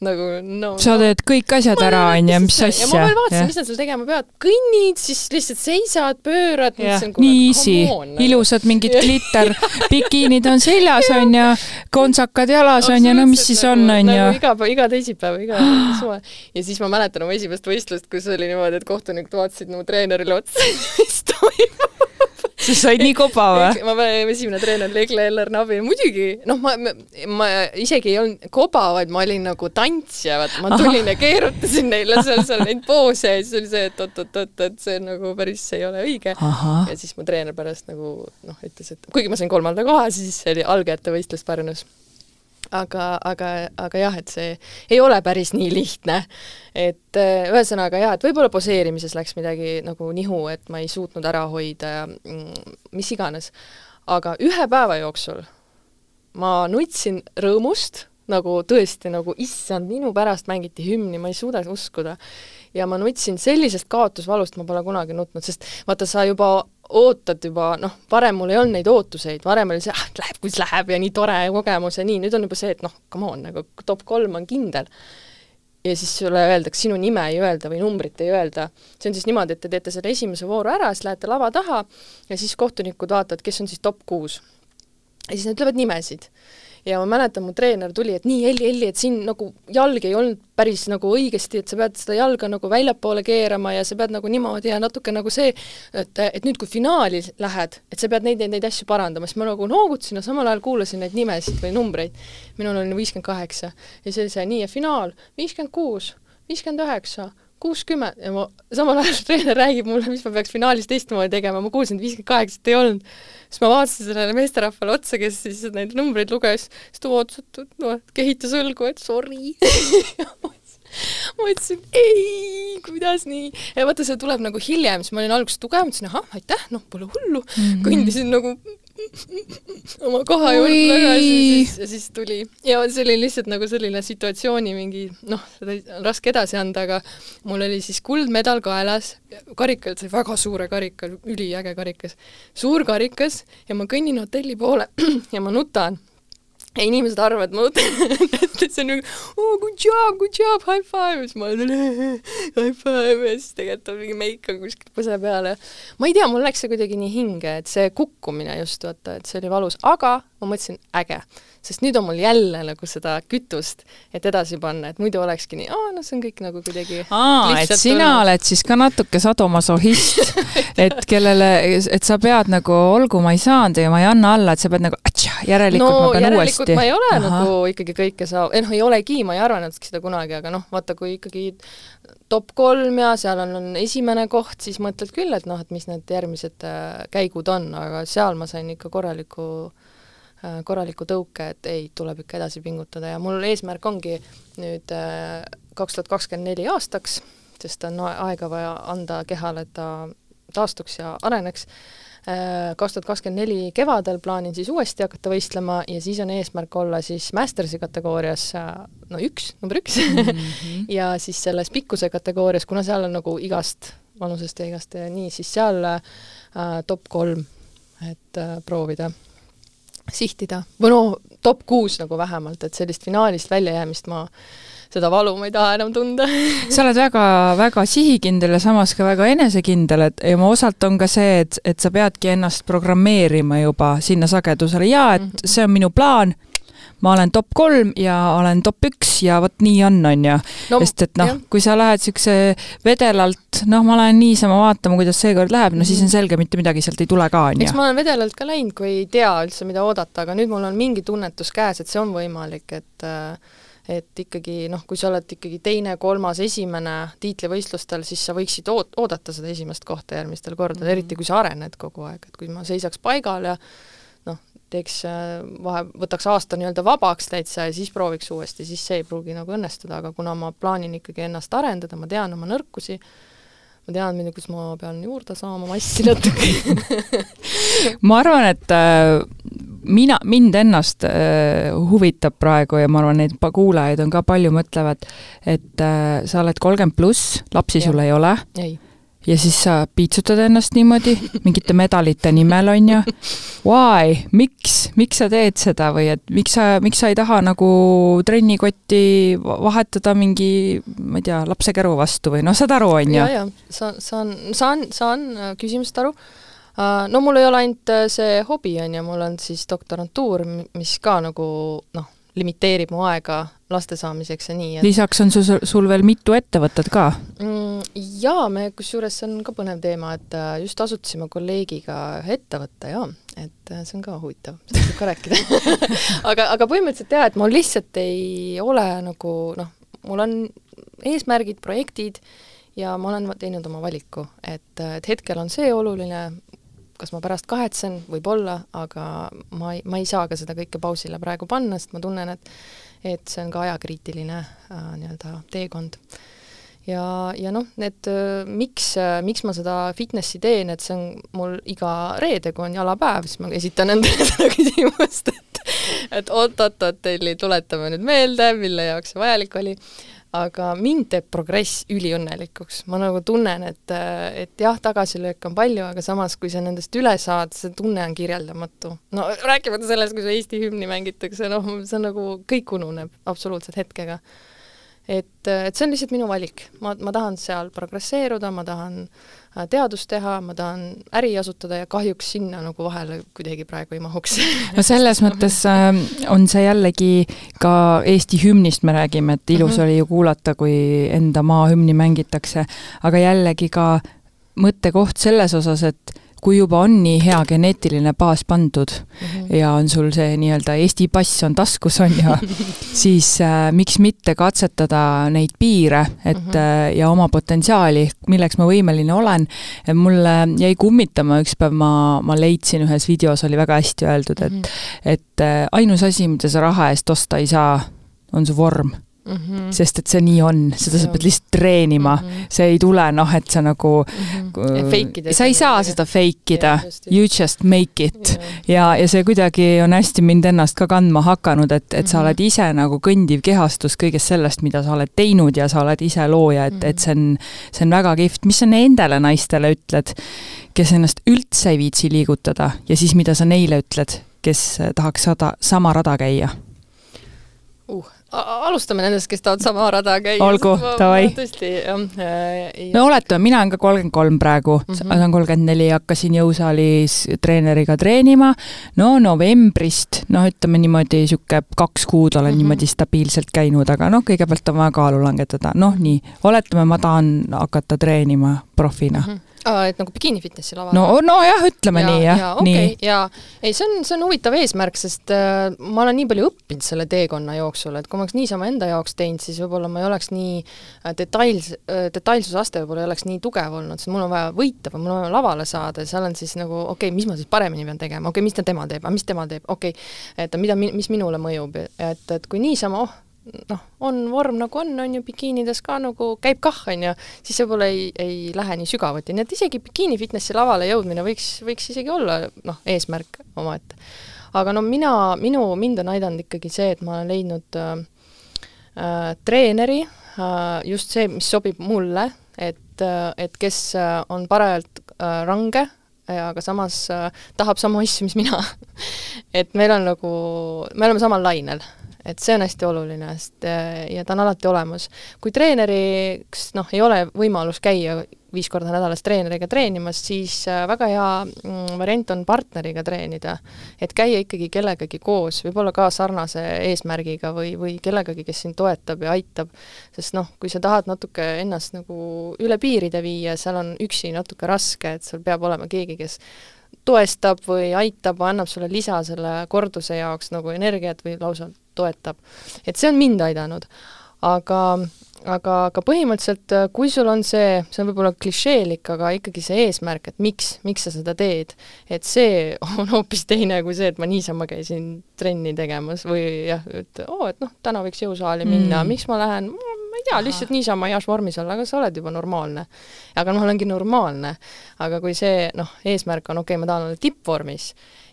nagu no
sa teed kõik asjad ära, onju, mis asja.
ja ma veel vaatasin, mis nad seal tegema peavad, kõnnid, siis lihtsalt seisad, pöörad.
nii easy, nagu. ilusad mingid glitter bikiinid on seljas, onju, kontsakad jalas, onju, no mis siis on, onju.
nagu iga, iga teisipäev, iga suve. ja siis ma mäletan oma esimest võistlust, kus oli niimoodi, et kohtunikud vaatasid mu treenerile otsa, mis toimub
sa said nii koba või?
ma panin esimene treener Legle Eller Nabi, muidugi, noh, ma, ma, ma isegi ei olnud koba, vaid ma olin nagu tantsija, vaat ma tulin ja keerutasin neile seal, seal neid poose ja siis oli see, et oot-oot-oot, et see nagu päris ei ole õige. ja siis mu treener pärast nagu noh, ütles, et kuigi ma sain kolmanda koha, siis oli algajate võistlus Pärnus aga, aga, aga jah, et see ei ole päris nii lihtne. et äh, ühesõnaga jah, et võib-olla poseerimises läks midagi nagu nihu, et ma ei suutnud ära hoida ja mm, mis iganes. aga ühe päeva jooksul ma nutsin rõõmust, nagu tõesti nagu issand, minu pärast mängiti hümni, ma ei suuda uskuda. ja ma nutsin sellisest kaotusvalust, ma pole kunagi nutnud, sest vaata, sa juba ootad juba, noh, varem mul ei olnud neid ootuseid, varem oli see, ah, läheb, kuidas läheb ja nii tore kogemus ja nii, nüüd on juba see, et noh, come on, nagu top kolm on kindel. ja siis sulle öeldakse, sinu nime ei öelda või numbrit ei öelda. see on siis niimoodi, et te teete selle esimese vooru ära, siis lähete lava taha ja siis kohtunikud vaatavad, kes on siis top kuus. ja siis nad ütlevad nimesid ja ma mäletan, mu treener tuli, et nii, Elli, Elli, et siin nagu jalg ei olnud päris nagu õigesti, et sa pead seda jalga nagu väljapoole keerama ja sa pead nagu niimoodi ja natuke nagu see, et, et nüüd, kui finaali lähed, et sa pead neid, neid, neid asju parandama, siis ma nagu noogutasin ja samal ajal kuulasin neid nimesid või numbreid. minul oli viiskümmend kaheksa ja see oli see nii ja finaal viiskümmend kuus, viiskümmend üheksa kuuskümmend ja ma, samal ajal treener räägib mulle, mis ma peaks finaalis teistmoodi tegema, ma kuulsin, et viiskümmend kaheksat ei olnud. siis ma vaatasin sellele meesterahvale otsa, kes siis neid numbreid luges, siis ta vaatas, et noh, kehitas õlgu, et sorry ma ütlesin ei, kuidas nii. ja vaata, see tuleb nagu hiljem, siis ma olin alguses tugev, mõtlesin ahah, aitäh, noh, pole hullu mm. -hmm. kõndisin nagu oma koha juurde tagasi, siis, ja siis tuli. Ja see oli lihtsalt nagu selline situatsiooni mingi noh, seda on raske edasi anda, aga mul oli siis kuldmedal kaelas, karikal, see väga suure karika, üliäge karikas, suur karikas ja ma kõnnin hotelli poole ja ma nutan ja inimesed arvavad, ma mõtlen, et see on nagu oh, good job, good job, high five, siis ma olen high five. Ja siis tegelikult on mingi meik on kuskil põse peal ja ma ei tea, mul läks see kuidagi nii hinge, et see kukkumine just vaata, et see oli valus, aga ma mõtlesin, äge sest nüüd on mul jälle nagu seda kütust, et edasi panna, et muidu olekski nii, aa, no see on kõik nagu kuidagi
aa, et sina olnud. oled siis ka natuke sadomasohhist et kellele, et sa pead nagu, olgu, ma ei saanud ja ma ei anna alla, et sa pead nagu atša, järelikult no, ma pean järelikult uuesti.
ma ei ole Aha. nagu ikkagi kõike saa-, eh noh, ei olegi, ma ei arvanudki seda kunagi, aga noh, vaata, kui ikkagi top kolm ja seal on, on esimene koht, siis mõtled küll, et noh, et mis need järgmised äh, käigud on, aga seal ma sain ikka korraliku Äh, korraliku tõuke, et ei, tuleb ikka edasi pingutada. Ja mul eesmärk ongi nüüd äh, kaks tuhat kakskümmend neli aastaks, sest on aega vaja anda kehale, et ta taastuks ja areneks, äh, kaks tuhat kakskümmend neli kevadel plaanin siis uuesti hakata võistlema ja siis on eesmärk olla siis Mastersi kategoorias no üks, number üks. Mm, -hmm. ja siis selles pikkuse kategoorias, kuna seal on nagu igast vanusest ja igast ja nii, siis seal äh, top kolm, et äh, proovida sihtida. Või no top kuus nagu vähemalt, et sellist finaalist väljajäämist ma seda valu ma ei taha enam tunda.
Sa oled väga-väga sihikindel ja samas ka väga enesekindel, et ja ma osalt on ka see, et, et sa peadki ennast programmeerima juba sinna sagedusele. Ja et -hmm. see on minu plaan, ma olen top kolm ja olen top üks ja vot nii on, on ju no,. sest et noh, kui sa lähed niisuguse vedelalt, noh, ma lähen niisama vaatama, kuidas seekord läheb, no siis on mhm. selge, mitte midagi sealt ei tule ka, on
ju. eks ma olen vedelalt ka läinud, kui ei tea üldse, mida oodata, aga nüüd mul on mingi tunnetus käes, et see on võimalik, et äh, et ikkagi noh, kui sa oled ikkagi teine, kolmas, esimene tiitlivõistlustel, siis sa võiksid oot-, oodata seda esimest kohta järgmistel kordadel mm, -hmm. eriti kui sa arened kogu aeg, et kui ma seisaks paigal ja teeks äh, vahe, võtaks aasta nii-öelda vabaks täitsa ja siis prooviks uuesti, siis see ei pruugi nagu õnnestuda, aga kuna ma plaanin ikkagi ennast arendada, ma tean oma nõrkusi, ma tean, kus ma pean juurde saama massi natuke
ma arvan, et äh, mina, mind ennast äh, huvitab praegu ja ma arvan, neid kuulajaid on ka palju, mõtlevad, et sa oled kolmkümmend pluss, lapsi ja. sul ei ole. Ja siis sa piitsutad ennast niimoodi mingite medalite nimel, on ju. Why, miks, miks sa teed seda või et miks sa, miks sa ei taha nagu trennikotti vahetada mingi, ma ei tea, lapsekäru vastu või? Noh, saad aru, on ju?
ja, ja saan, saan, saan, saan küsimusest aru. Äh, no mul ei ole ainult äh, see hobi, on ju, mul on siis doktorantuur, mis ka nagu noh, limiteerib mu aega laste saamiseks ja nii
et.... lisaks on sul, sul veel mitu ettevõtet ka.
Mm,? Jaa, me kusjuures, see on ka põnev teema, et äh, just asutasime kolleegiga ühe ettevõtte jaa, et see on ka huvitav, sellest võib ka rääkida. Aga, aga põhimõtteliselt jaa, et mul lihtsalt ei ole nagu noh, mul on eesmärgid, projektid ja ma olen teinud oma valiku, et, et hetkel on see oluline, kas ma pärast kahetsen, võib-olla, aga ma ei, ma ei saa ka seda kõike pausile praegu panna, sest ma tunnen, et et see on ka ajakriitiline äh, nii-öelda teekond. ja, ja noh, need äh, miks äh,, miks ma seda fitnessi teen, et see on mul iga reede, kui on jalapäev, siis ma esitan endale seda küsimust, et et oot-oot-oot, Elli, tuletame nüüd meelde, mille jaoks see vajalik oli aga mind teeb progress üliõnnelikuks, ma nagu tunnen, et, et jah, tagasilööke on palju, aga samas, kui sa nendest üle saad, see tunne on kirjeldamatu. no rääkimata sellest, kui Eesti hümni mängitakse, noh, see on nagu, kõik ununeb absoluutselt hetkega. et, et see on lihtsalt minu valik, ma, ma tahan seal progresseeruda, ma tahan Äh, teadust teha, ma tahan äri asutada ja kahjuks sinna nagu vahele kuidagi praegu ei mahuks
no selles mõttes äh, on see jällegi ka Eesti hümnist me räägime, et ilus mm -hmm. oli ju kuulata, kui enda maa hümni mängitakse, aga jällegi ka mõttekoht selles osas, et kui juba on nii hea geneetiline baas pandud mm -hmm. ja on sul see nii-öelda Eesti pass on taskus, on ju, siis äh, miks mitte katsetada neid piire, et mm -hmm. ja oma potentsiaali, milleks ma võimeline olen. mulle jäi kummitama üks päev, ma, ma leidsin ühes videos, oli väga hästi öeldud, et mm, -hmm. et äh, ainus asi, mida sa raha eest osta ei saa, on su vorm Mm -hmm. sest et see nii on, seda sa pead lihtsalt treenima mm, -hmm. see ei tule noh, et sa nagu mm, -hmm. sa ei saa seda fake ida, you just make it. ja, ja see kuidagi on hästi mind ennast ka kandma hakanud, et, et mm -hmm. sa mhm. oled ise nagu kõndiv kehastus kõigest sellest, mida sa oled teinud ja sa oled ise looja, et mm, -hmm. et see on, see on väga kihvt, mis sa nendele naistele ütled, kes ennast üldse ei viitsi liigutada ja siis mida sa neile ütled, kes tahaks sada, sama rada käia
uh alustame nendest, kes tahavad sama rada käia.
olgu, davai.
tõesti, jah
äh,. no oletame, mina olen ka kolmkümmend kolm praegu mm, -hmm. olen kolmkümmend neli, hakkasin jõusaalis treeneriga treenima. no novembrist, noh, ütleme niimoodi, niisugune kaks kuud olen mm -hmm. niimoodi stabiilselt käinud, aga noh, kõigepealt on vaja kaalu langetada, noh nii, oletame, ma tahan hakata treenima profina mm. -hmm
aa, et nagu bikiini fitnessi laval?
no, nojah, ütleme ja, nii, jah
ja,. Okay, nii. ja ei, see on, see on huvitav eesmärk, sest äh, ma olen nii palju õppinud selle teekonna jooksul, et kui ma oleks niisama enda jaoks teinud, siis võib-olla ma ei oleks nii äh, details äh,, detailsuse aste võib-olla ei oleks nii tugev olnud, sest mul on vaja võita või mul on vaja lavale saada ja seal on siis nagu okei okay,, mis ma siis paremini pean tegema, okei okay,, mis ta tema teeb, mis tema teeb, okei okay,, et mida, mis minule mõjub, et, et kui niisama, oh, noh, on vorm nagu on, on ju, bikiinides ka nagu käib kah, on ju, siis võib-olla ei, ei lähe nii sügavuti, nii et isegi bikiini fitnessi lavale jõudmine võiks, võiks isegi olla noh, eesmärk omaette. aga no mina, minu, mind on aidanud ikkagi see, et ma olen leidnud äh, äh, treeneri äh,, just see, mis sobib mulle, et äh,, et kes äh, on parajalt äh, range, aga samas äh, tahab samu asju, mis mina. Et meil on nagu, me oleme samal lainel et see on hästi oluline, sest äh, ja ta on alati olemas. kui treeneriks noh, ei ole võimalus käia viis korda nädalas treeneriga treenimas, siis äh, väga hea mm, variant on partneriga treenida. et käia ikkagi kellegagi koos, võib-olla ka sarnase eesmärgiga või, või kellegagi, kes sind toetab ja aitab, sest noh, kui sa tahad natuke ennast nagu üle piiride viia, seal on üksi natuke raske, et sul peab olema keegi, kes toestab või aitab annab sulle lisa selle korduse jaoks nagu energiat või lausa toetab. et see on mind aidanud. aga aga, aga põhimõtteliselt äh, kui sul on see, see on võib-olla klišeelik, aga ikkagi see eesmärk, et miks, miks sa seda teed, et see on hoopis teine kui see, et ma niisama käisin trenni tegemas või jah, et oo oh,, et noh, täna võiks jõusaali minna mm., miks ma lähen, ma ei tea, lihtsalt niisama heas vormis olla, aga sa oled juba normaalne. aga noh, olengi normaalne. aga kui see noh, eesmärk on okei okay,, ma tahan olla tippvormis,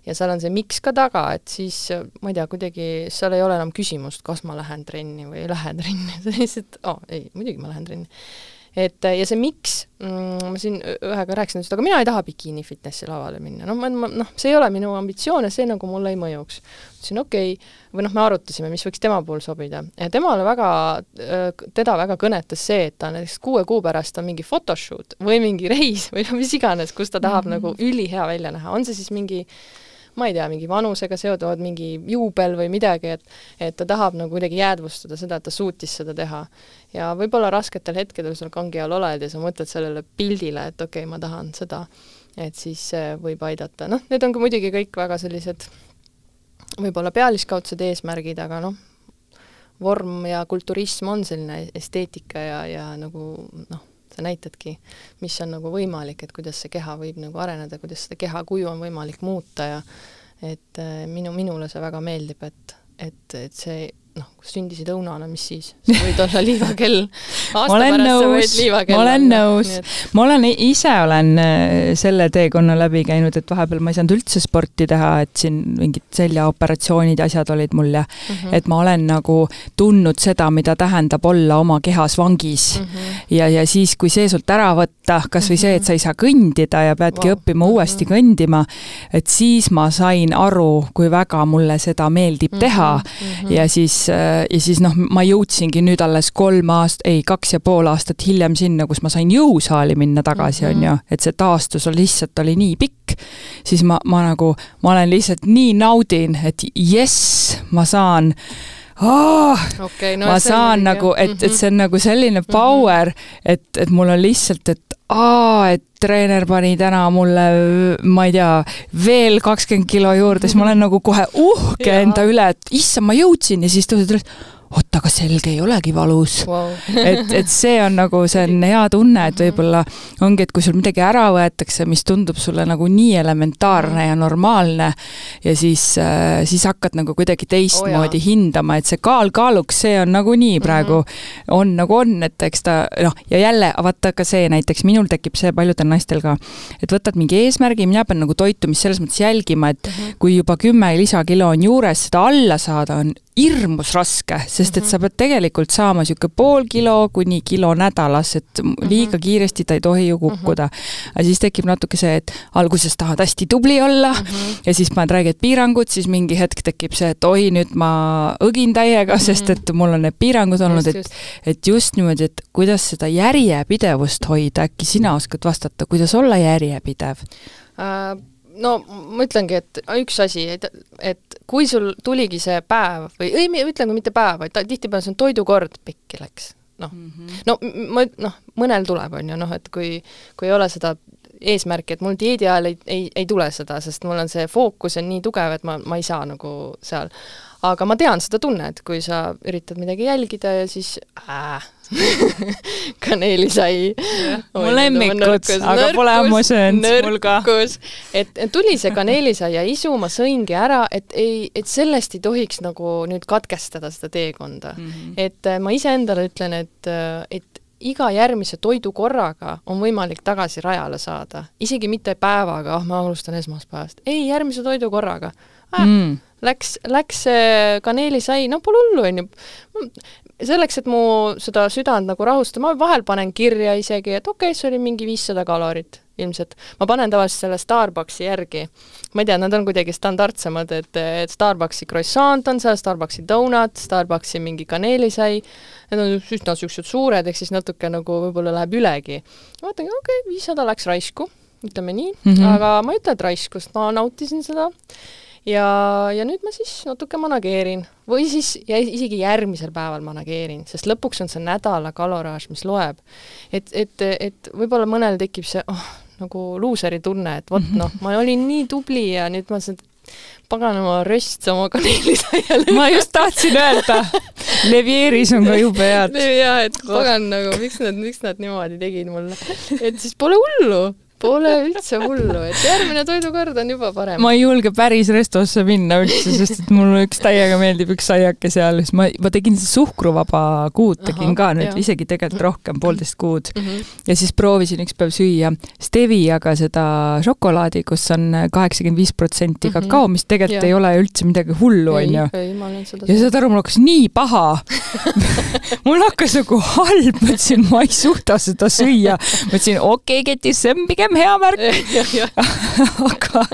ja seal on see miks ka taga, et siis ma ei tea, kuidagi seal ei ole enam küsimust, kas ma lähen trenni või ei lähe trenni, see lihtsalt, aa oh, ei, muidugi ma lähen trenni et ja see miks mm,, ma siin ühega rääkisin, ütles, et aga mina ei taha bikiini fitnessi lavale minna, noh, ma, ma noh, see ei ole minu ambitsioon ja see nagu mulle ei mõjuks. ütlesin okei okay., või noh, me arutasime, mis võiks tema puhul sobida ja temale väga, teda väga kõnetas see, et ta näiteks kuue kuu pärast on mingi photoshoot või mingi reis või no mis iganes, kus ta tahab mm -hmm. nagu ülihea välja näha, on see siis mingi ma ei tea, mingi vanusega seonduvad, mingi juubel või midagi, et et ta tahab nagu kuidagi jäädvustada seda, et ta suutis seda teha. ja võib-olla rasketel hetkedel sul kangi all oled ja sa mõtled sellele pildile, et okei okay,, ma tahan seda, et siis see võib aidata, noh, need on ka muidugi kõik väga sellised võib-olla pealiskaudsed eesmärgid, aga noh, vorm ja kulturism on selline esteetika ja, ja nagu noh, sa näitadki, mis on nagu võimalik, et kuidas see keha võib nagu areneda, kuidas seda keha kuju on võimalik muuta ja et äh, minu, minule see väga meeldib, et, et, et see noh, kui sündisid õunana, mis siis? sa võid olla liivakell.
ma olen nõus, ma olen nõus. ma olen, ise olen äh, selle teekonna läbi käinud, et vahepeal ma ei saanud üldse sporti teha, et siin mingid seljaoperatsioonid ja asjad olid mul ja mm -hmm. et ma olen nagu tundnud seda, mida tähendab olla oma kehas vangis mm. -hmm. ja, ja siis, kui see sult ära võtta, kas või see, et sa ei saa kõndida ja peadki wow. õppima uuesti mm -hmm. kõndima, et siis ma sain aru, kui väga mulle seda meeldib teha mm -hmm. ja siis siis, äh, ja siis noh, ma jõudsingi nüüd alles kolm aast-, ei, kaks ja pool aastat hiljem sinna, kus ma sain jõusaali minna tagasi, on mhm. ju, et see taastus on lihtsalt oli nii pikk, siis ma, ma nagu, ma olen lihtsalt nii naudin, et jess, ma saan oh, okay, no ma saan nagu, et, et see on nagu selline mhm. power mm, -hmm. et, et mul on lihtsalt, et aa, et treener pani täna mulle, ma ei tea, veel kakskümmend kilo juurde, siis ma olen nagu kohe uhke enda üle, et issand, ma jõudsin ja siis tõused üles oot, aga selg ei olegi valus wow. et, et see on nagu, see on hea tunne, et võib-olla ongi, et kui sul midagi ära võetakse, mis tundub sulle nagu nii elementaarne ja normaalne ja siis äh,, siis hakkad nagu kuidagi teistmoodi oh, hindama, et see kaal kaaluks, see on nagunii praegu mm, -hmm. on nagu on, et eks ta noh, ja jälle vaata ka see näiteks, minul tekib see paljudel naistel ka, et võtad mingi eesmärgi, mina pean nagu toitumist selles mõttes jälgima, et mm -hmm. kui juba kümme lisakilo on juures, seda alla saada on hirmus raske, sest et mhm. sa pead tegelikult saama niisugune pool kilo kuni kilo nädalas, et mhm. liiga kiiresti ta ei tohi ju kukkuda. Mhm. aga siis tekib natuke see, et alguses tahad hästi tubli olla -hmm. ja siis paned räiged piirangud, siis mingi hetk tekib see, et oi, nüüd ma õgin täiega sest et mul on need piirangud olnud, et et just niimoodi, et kuidas seda järjepidevust hoida, äkki sina oskad vastata, kuidas olla järjepidev
uh...? no ma ütlengi, et üks asi, et, et kui sul tuligi see päev või ei, ütlen ka mitte päev, vaid tihtipeale see on toidukord, pekki läks. noh mm -hmm., no ma, noh, mõnel tuleb, on ju, noh, et kui, kui ei ole seda eesmärki, et mul dieedi ajal ei, ei, ei tule seda, sest mul on see fookus on nii tugev, et ma, ma ei saa nagu seal aga ma tean seda tunnet, kui sa üritad midagi jälgida ja siis äh, kaneelisai.
mu lemmikud, aga pole ammu söönud, mul ka.
et tuli see kaneelisai ja isu, ma sõingi ära, et ei, et sellest ei tohiks nagu nüüd katkestada seda teekonda mm. -hmm. et äh, ma iseendale ütlen, et, äh, et iga järgmise toidukorraga on võimalik tagasi rajale saada, isegi mitte päevaga, ah oh, ma alustan esmaspäevast, ei, järgmise toidukorraga ah, mm läks, läks see kaneelisai, no pole hullu, on ju. selleks, et mu seda südant nagu rahustada, ma vahel panen kirja isegi, et okei okay,, see oli mingi viissada kalorit. ilmselt. ma panen tavaliselt selle Starbucksi järgi. ma ei tea, nad on kuidagi standardsemad, et, et Starbucksi croissant on seal, Starbucksi donut, Starbucksi mingi kaneelisai, need on üsna niisugused suured, ehk siis natuke nagu võib-olla läheb ülegi. vaatangi, okei okay,, viissada läks raisku, ütleme nii mm, -hmm. aga ma ei ütle, et raisku, sest ma nautisin seda ja, ja nüüd ma siis natuke manageerin või siis ja isegi järgmisel päeval manageerin, sest lõpuks on see nädala kaloraaž, mis loeb. et, et, et võib-olla mõnel tekib see oh, nagu luuseri tunne, et vot noh, ma olin nii tubli ja nüüd ma seda paganama röst oma kaneelisaiale.
ma just tahtsin öelda, Levieris on ka jube head.
jaa, et pagan nagu, miks nad, miks nad niimoodi tegid mulle. et siis pole hullu, Pole üldse hullu, et järgmine toidukord on juba parem.
ma ei julge päris restosse minna üldse, sest et mulle üks täiega meeldib üks aiake seal, siis ma, ma tegin suhkruvaba kuud tegin Aha, ka nüüd jah. isegi tegelikult rohkem, poolteist kuud mm. -hmm. ja siis proovisin üks päev süüa Steviaga seda šokolaadi, kus on kaheksakümmend viis protsenti mhm. kakao, mis tegelikult ja. ei ole üldse midagi hullu, onju. ja saad aru, mul hakkas nii paha mul hakkas nagu halb, mõtlesin, ma ei suuda seda süüa. mõtlesin, okei okay,, ketis, see on pigem hea märk aga,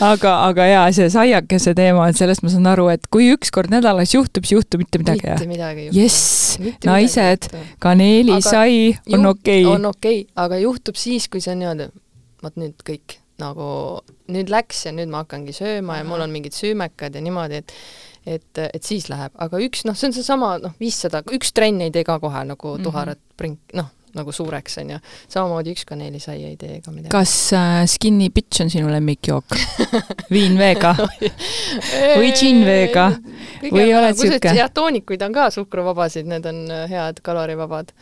aga, aga jaa, see saiakese teema, et sellest ma saan aru, et kui üks kord nädalas juhtub, siis juhtub mitte midagi.
mitte midagi ei
juhtu. jess, naised, kaneelisai on okei okay..
on okei okay,, aga juhtub siis, kui see on niimoodi, vot nüüd kõik nagu, nüüd läks ja nüüd ma hakkangi sööma ja mul on mingid süümekad ja niimoodi, et et, et siis läheb, aga üks, noh, see on seesama, noh, viissada, üks trenn ei tee ka kohe nagu mhm. tuharat mm -hmm. prink, noh, nagu suureks, on ju. samamoodi üks kaneelisai ei tee ega midagi.
kas äh, Skinny Bitch on sinu lemmikjook viinveega või džinnveega või oled sihuke?
jah, toonikuid on ka suhkruvabasid, need on äh, head kalorivabad.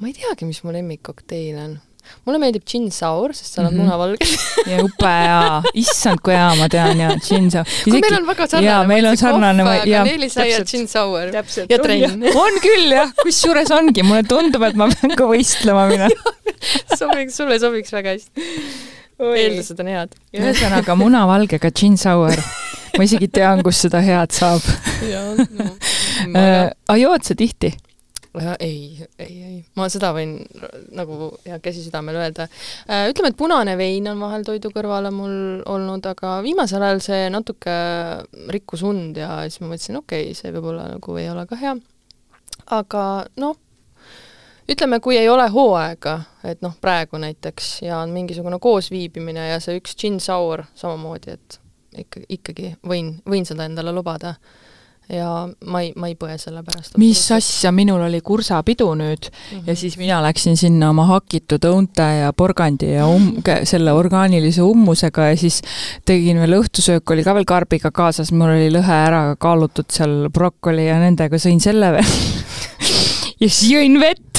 ma ei teagi, mis mu lemmikkokteil on mulle meeldib gin sour, sest seal on mm -hmm. munavalge
ja upe ja, issand kui hea, ma tean ja gin sour.
kui meil on väga sarnane.
jaa, meil on sarnane.
kaneelisaia, gin sour ja trenn.
on küll jah, kusjuures ongi, mulle tundub, et ma pean ka võistlema minema
sobiks, sulle sobiks väga hästi. eeldused on head.
ühesõnaga munavalgega gin sour. ma isegi tean, kus seda head saab.
jaa, no.
aga jood sa tihti?
Ei, ei, ei, ma seda võin nagu hea käsi südamel öelda. Äh, ütleme, et punane vein on vahel toidu kõrvale mul olnud, aga viimasel ajal see natuke rikkus und ja siis ma mõtlesin, okei okay,, see võib-olla nagu ei ole ka hea. aga noh, ütleme, kui ei ole hooaega, et noh, praegu näiteks, ja on mingisugune koosviibimine ja see üks gin sour samamoodi, et ikka, ikkagi võin, võin seda endale lubada ja ma ei, ma ei põe selle pärast.
mis asja, minul oli kursapidu nüüd mm -hmm. ja siis mina läksin sinna oma hakitud õunte ja porgandi ja um-, selle orgaanilise hummusega ja siis tegin veel õhtusöök, oli ka veel karbiga kaasas, mul oli lõhe ära kaalutud seal brokoli ja nendega sõin selle veel ja siis jõin vett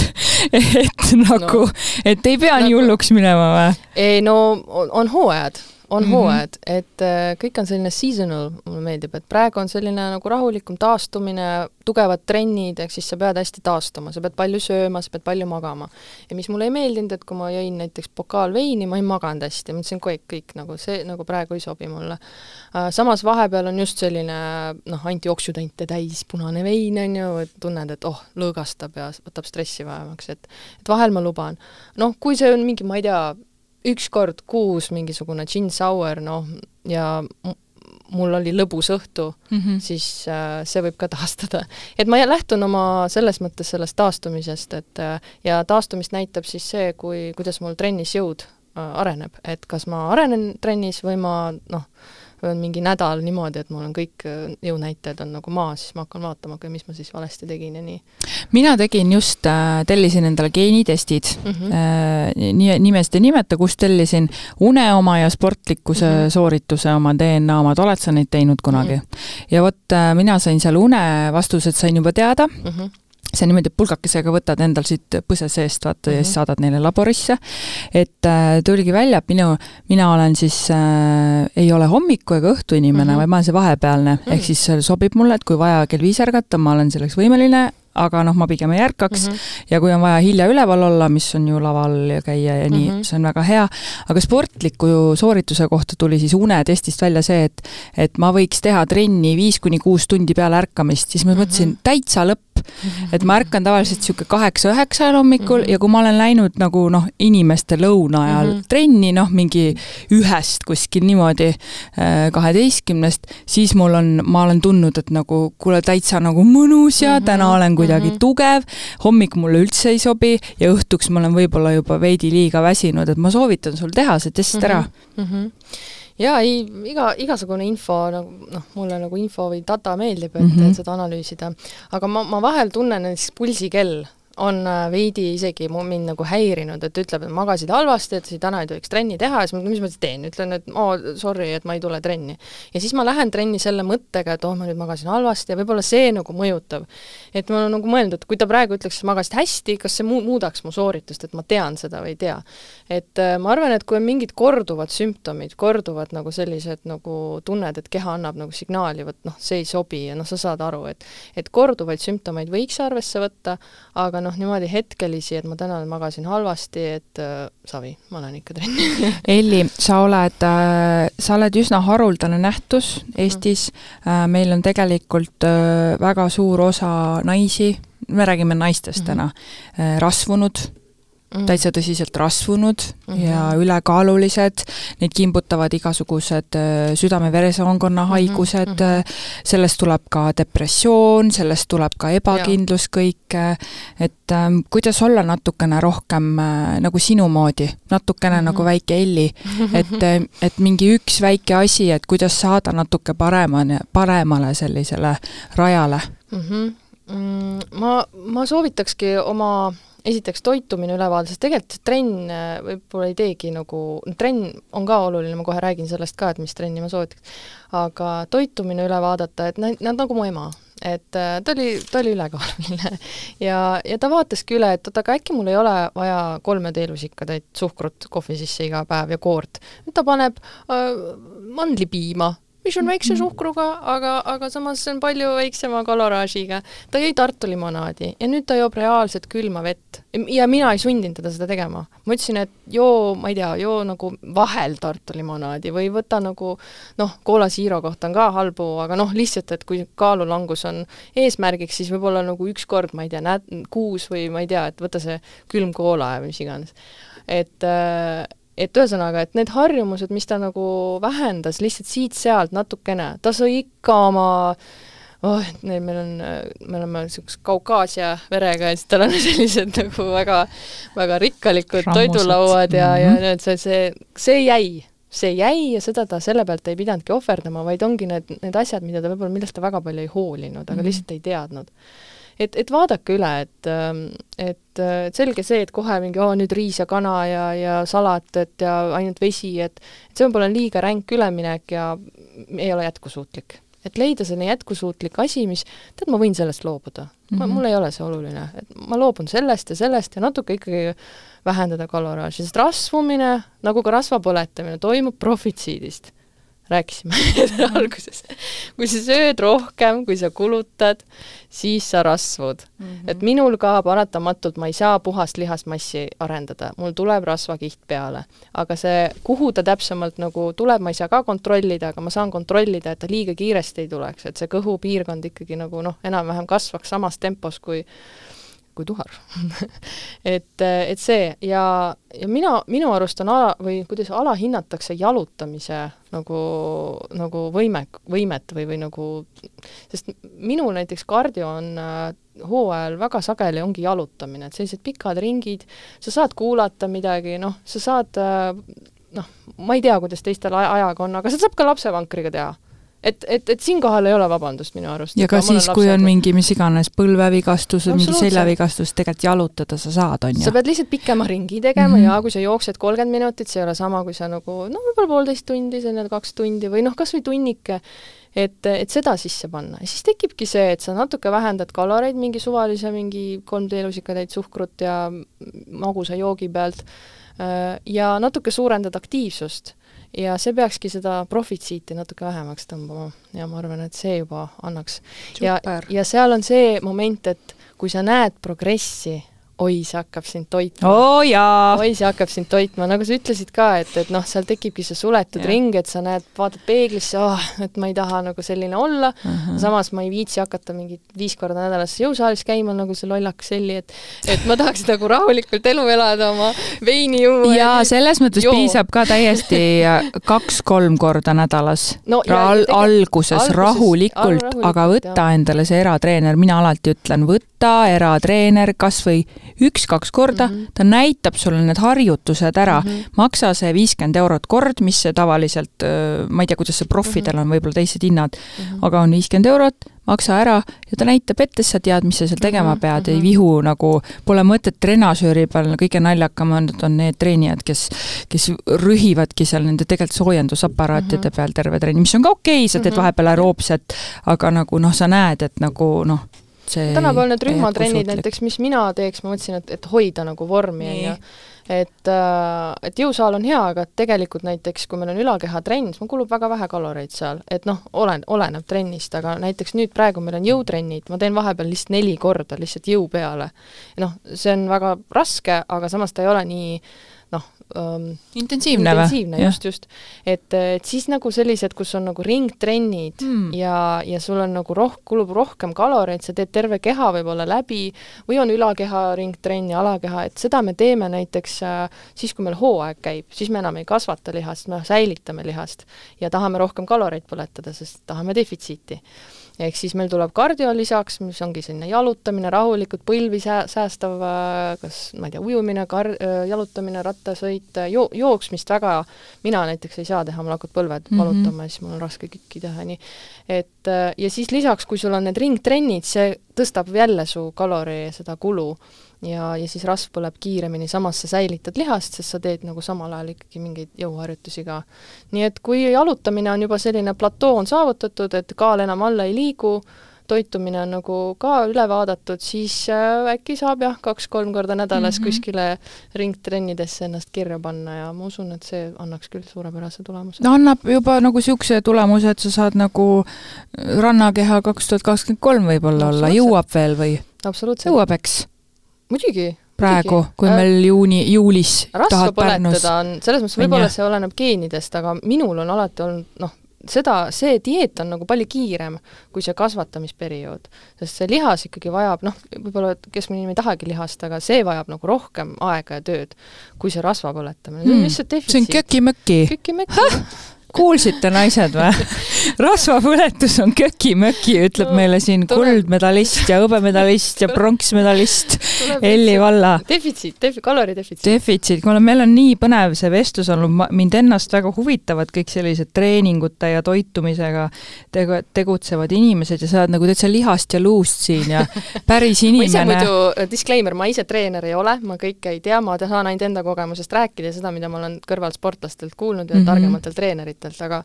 et nagu no., et ei pea nagu, nii hulluks minema või?
ei no on, on hooajad on mm -hmm. hooajad, et äh, kõik on selline seasonal, mulle meeldib, et praegu on selline nagu rahulikum taastumine, tugevad trennid, ehk siis sa pead hästi taastuma, sa pead palju sööma, sa pead palju magama. ja mis mulle ei meeldinud, et kui ma jõin näiteks pokaal veini, ma ei maganud hästi, mõtlesin, kõik, kõik nagu see nagu praegu ei sobi mulle. Äh, samas vahepeal on just selline noh, antioksüdante täis punane vein, on ju, et tunned, et oh, lõõgastab ja võtab stressi vähemaks, et et vahel ma luban. noh, kui see on mingi, ma ei tea, üks kord kuus mingisugune gin sour, noh, ja mul oli lõbus õhtu mm, -hmm. siis äh, see võib ka taastada. et ma lähtun oma selles mõttes sellest taastumisest, et äh, ja taastumist näitab siis see, kui, kuidas mul trennis jõud äh, areneb, et kas ma arenen trennis või ma noh, kui on mingi nädal niimoodi, et mul on kõik äh, jõunäitajad on nagu maas, siis ma hakkan vaatama, okei, mis ma siis valesti tegin ja nii.
mina tegin just äh,, tellisin endale geenitestid mm, -hmm. äh, nii, nimest ei nimeta, kust tellisin, une oma ja sportlikkuse mm -hmm. soorituse oma, DNA omad, oled sa neid teinud kunagi mm? -hmm. ja vot äh, mina sain seal une vastused sain juba teada mm, -hmm see on niimoodi, et pulgakesega võtad endal siit põse seest, vaata mm, -hmm. ja siis mhm. saadad neile laborisse. et äh, tuligi välja, et minu, mina olen siis äh,, ei ole hommiku ega õhtu inimene mm, -hmm. vaid ma olen see vahepealne mm, -hmm. ehk siis sobib mulle, et kui vaja kell viis ärgata, ma olen selleks võimeline, aga noh, ma pigem ei ärkaks mm -hmm. ja kui on vaja hilja üleval olla, mis on ju laval ja käia ja nii mm, -hmm. see on väga hea, aga sportliku soorituse kohta tuli siis unetestist välja see, et et ma võiks teha trenni viis kuni kuus tundi peale ärkamist, siis ma mm -hmm. mõtlesin, täitsa lõpp, et ma ärkan tavaliselt niisugune kaheksa-üheksa ajal hommikul mm -hmm. ja kui ma olen läinud nagu noh, inimeste lõuna ajal mm -hmm. trenni, noh, mingi ühest kuskil niimoodi äh, kaheteistkümnest, siis mul on, ma olen tundnud, et nagu kuule, täitsa nagu mõnus ja mm -hmm. täna olen kuidagi mm -hmm. tugev, hommik mulle üldse ei sobi ja õhtuks ma olen võib-olla juba veidi liiga väsinud, et ma soovitan sul teha see test mm -hmm. ära mm. -hmm
jaa, ei, iga, igasugune info nagu noh, mulle nagu info või data meeldib, et mm, -hmm. et seda analüüsida. aga ma, ma vahel tunnen näiteks pulsikell on äh, veidi isegi mind nagu häirinud, et ütleb, et magasid halvasti, et täna ei tohiks trenni teha ja siis mis ma siis teen, ütlen, et oo oh,, sorry, et ma ei tule trenni. ja siis ma lähen trenni selle mõttega, et oh, ma nüüd magasin halvasti ja võib-olla see nagu mõjutab. et ma olen nagu mõelnud, et kui ta praegu ütleks, et magasid hästi, kas see muu-, muudaks mu sooritust, et ma tean seda või ei tea. et äh, ma arvan, et kui on mingid korduvad sümptomid, korduvad nagu sellised nagu tunned, et keha annab nagu signaali, vot noh, see ei sobi ja noh, sa saad aru, et et korduvaid sümptomeid võiks arvesse võtta, aga noh, niimoodi hetkelisi, et ma täna magasin halvasti, et äh, savi, ma lähen ikka trenni.
Elli, sa oled äh,, sa oled üsna haruldane nähtus Eestis. Äh,, meil on tegelikult äh, väga suur osa naisi, me räägime naistest mm -hmm. täna äh,, rasvunud mm. täitsa tõsiselt rasvunud mm -hmm. ja ülekaalulised, neid kimbutavad igasugused äh, südame-veresoonkonna haigused mm, -hmm. sellest tuleb ka depressioon, sellest tuleb ka ebakindlus kõik, et ähm, kuidas olla natukene rohkem äh, nagu sinu moodi, natukene mm -hmm. nagu väike Elli, et, et mingi üks väike asi, et kuidas saada natuke paremani, paremale sellisele rajale
mm? -hmm. Mm, ma, ma soovitakski oma esiteks toitumine üle vaadata, sest tegelikult trenn äh, võib-olla ei teegi nagu, trenn on ka oluline, ma kohe räägin sellest ka, et mis trenni ma soovitaks, aga toitumine üle vaadata, et nad, nad nagu mu ema, et äh, ta oli, ta oli ülekaaluline ja, ja ta vaataski üle, et oot, aga äkki mul ei ole vaja kolme teelusikatäit suhkrut kohvi sisse iga päev ja koort. ta paneb äh, mandlipiima mis on väikse suhkruga, aga, aga samas see on palju väiksema kaloraažiga. ta jõi Tartu limonaadi ja nüüd ta joob reaalselt külma vett. ja mina ei sundinud teda seda tegema. ma ütlesin, et joo, ma ei tea, joo nagu vahel Tartu limonaadi või võta nagu noh, Cola Zero kohta on ka halbu, aga noh, lihtsalt, et kui kaalulangus on eesmärgiks, siis võib-olla nagu üks kord, ma ei tea, näed, kuus või ma ei tea, et võta see külm koola ja mis iganes. et äh, et ühesõnaga, et need harjumused, mis ta nagu vähendas lihtsalt siit-sealt natukene, ta sõi ikka oma oh, neil, meil on, me oleme niisuguse Kaukaasia verega ja siis tal on sellised nagu väga, väga rikkalikud Rammused. toidulauad ja mm, -hmm. ja mhm. need, see, see, see jäi, see jäi ja seda ta selle pealt ei pidanudki ohverdama, vaid ongi need, need asjad, mida ta võib-olla, millest ta väga palju ei hoolinud, aga mm -hmm. lihtsalt ei teadnud et, et vaadake üle, et, ähm, et, et selge see, et kohe mingi oo, nüüd riis ja kana ja, ja salat, et ja ainult vesi, et et see võib-olla on liiga ränk üleminek ja ei ole jätkusuutlik. et leida selline jätkusuutlik asi, mis, tead, ma võin sellest loobuda mm. -hmm. mul ei ole see oluline, et ma loobun sellest ja sellest ja natuke ikkagi vähendada kaloraaži, sest rasvumine, nagu ka rasvapõletamine, toimub profitsiidist rääkisime alguses. kui sa sööd rohkem, kui sa kulutad, siis sa rasvud mm. -hmm. et minul ka paratamatult, ma ei saa puhast lihasmassi arendada, mul tuleb rasvakiht peale. aga see, kuhu ta täpsemalt nagu tuleb, ma ei saa ka kontrollida, aga ma saan kontrollida, et ta liiga kiiresti ei tuleks, et see kõhupiirkond ikkagi nagu noh, enam-vähem kasvaks samas tempos kui kui tuhar et, et see ja, ja mina, minu arust on ala, või kuidas alahinnatakse jalutamise nagu, nagu võime, võimet või, või nagu, sest minul näiteks kardio on äh, hooajal väga sageli ongi jalutamine, et sellised pikad ringid, sa saad kuulata midagi, noh, sa saad äh, noh, ma ei tea, kuidas teistel ajaga on, aga seda saab ka lapsevankriga teha et, et, et siinkohal ei ole vabandust minu arust.
ja ka siis, kui on mingi mis iganes põlvevigastus või mingi seljavigastus, tegelikult jalutada sa saad, on ju?
sa pead lihtsalt pikema ringi tegema mm -hmm. ja kui sa jooksed kolmkümmend minutit, see ei ole sama, kui sa nagu no võib-olla poolteist tundi, selline kaks tundi või noh, kas või tunnike, et, et seda sisse panna ja siis tekibki see, et sa natuke vähendad kaloreid mingi suvalise mingi kolm teelusikatäit suhkrut ja magusa joogi pealt äh, ja natuke suurendad aktiivsust ja see peakski seda profitsiiti natuke vähemaks tõmbama ja ma arvan, et see juba annaks. ja, ja seal on see moment, et kui sa näed progressi oi, see hakkab sind toitma
oh,
oi, see hakkab sind toitma, nagu sa ütlesid ka, et, et noh, seal tekibki see suletud ja. ring, et sa näed, vaatad peeglisse, oh, et ma ei taha nagu selline olla uh, -huh. samas ma ei viitsi hakata mingit viis korda nädalas jõusaalis käima nagu see lollakas Elli, et et ma tahaks nagu rahulikult elu elada, oma veini juua.
jaa, selles mõttes joo. piisab ka täiesti kaks-kolm korda nädalas no,. Al alguses, alguses rahulikult, aga võta jah. endale see eratreener, mina alati ütlen, võta eratreener kas või üks-kaks korda mm, -hmm. ta näitab sulle need harjutused ära mm, -hmm. maksa see viiskümmend eurot kord, mis see tavaliselt, ma ei tea, kuidas see profidel on, võib-olla teised hinnad mm, -hmm. aga on viiskümmend eurot, maksa ära ja ta näitab ette, sa tead, mis sa seal tegema mhm, pead mm, -hmm. ei vihu nagu, pole mõtet trenažööri peal, kõige naljakamad on need treenijad, kes, kes rühivadki seal nende tegelikult soojendusaparaatide mm -hmm. peal terve trenni, mis on ka okei okay,, sa teed mm -hmm. vahepeal aeroobset, aga nagu noh, sa näed, et nagu noh,
tänapäeval need rühmatrennid näiteks, mis mina teeks, ma mõtlesin, et, et hoida nagu vormi, on ju. et, äh, et jõusaal on hea, aga tegelikult näiteks kui meil on ülakehatrenn, siis mul kulub väga vähe kaloreid seal, et noh, olen, oleneb trennist, aga näiteks nüüd praegu meil on jõutrennid, ma teen vahepeal lihtsalt neli korda lihtsalt jõu peale. noh, see on väga raske, aga samas ta ei ole nii noh
um,. intensiivne või?
intensiivne, just, just. et, et siis nagu sellised, kus on nagu ringtrennid mm. ja, ja sul on nagu roh-, kulub rohkem kaloreid, sa teed terve keha võib-olla läbi või on ülakeha ringtrenn ja alakeha, et seda me teeme näiteks äh, siis, kui meil hooaeg käib, siis me enam ei kasvata lihast, me säilitame lihast ja tahame rohkem kaloreid põletada, sest tahame defitsiiti ehk siis meil tuleb kardio lisaks, mis ongi selline jalutamine, rahulikult põlvi sää-, säästav kas ma ei tea, ujumine, kar-, jalutamine, rattasõit, jo-, jooksmist väga mina näiteks ei saa teha, mul hakkavad põlved mm -hmm. valutama ja siis mul on raske kükki teha, nii. et ja siis lisaks, kui sul on need ringtrennid, see tõstab jälle su kalori seda kulu ja, ja siis rasv põleb kiiremini, samas sa säilitad lihast, sest sa teed nagu samal ajal ikkagi mingeid jõuharjutusi ka. nii et kui jalutamine on juba selline platoo on saavutatud, et kaal enam alla ei liigu, toitumine on nagu ka üle vaadatud, siis äh, äkki saab jah, kaks-kolm korda nädalas mm -hmm. kuskile ringtrennidesse ennast kirja panna ja ma usun, et see annaks küll suurepärase tulemuse.
no annab juba nagu niisuguse tulemuse, et sa saad nagu rannakeha kaks tuhat kakskümmend kolm võib-olla olla, jõuab veel või? jõuab, eks
muidugi
praegu, kui äh, meil juuni, juulis tahad Pärnus
on, selles mõttes võib-olla see oleneb geenidest, aga minul on alati olnud noh, seda, see dieet on nagu palju kiirem kui see kasvatamisperiood. sest see lihas ikkagi vajab, noh, võib-olla keskmine inimene ei tahagi lihast, aga see vajab nagu rohkem aega ja tööd, kui see rasva põletamine mm., see on lihtsalt defitsiit.
see on köki-möki.
köki-möki
kuulsite, naised või? rasvapõletus on köki-möki, ütleb no, meile siin kuldmedalist ja hõbemedalist ja pronksmedalist Elli Valla.
defitsiit, defi-, kaloridefitsiit.
defitsiit, kuule, meil on nii põnev see vestlus olnud, mind ennast väga huvitavad kõik sellised treeningute ja toitumisega tegu-, tegutsevad inimesed ja sa oled nagu täitsa lihast ja luust siin ja päris inimene.
ma ise muidu, disclaimer, ma ise treener ei ole, ma kõike ei tea, ma saan ainult enda kogemusest rääkida ja seda, mida ma olen kõrval sportlastelt kuulnud ja mm -hmm. targematelt treeneritelt ettevõtetelt, aga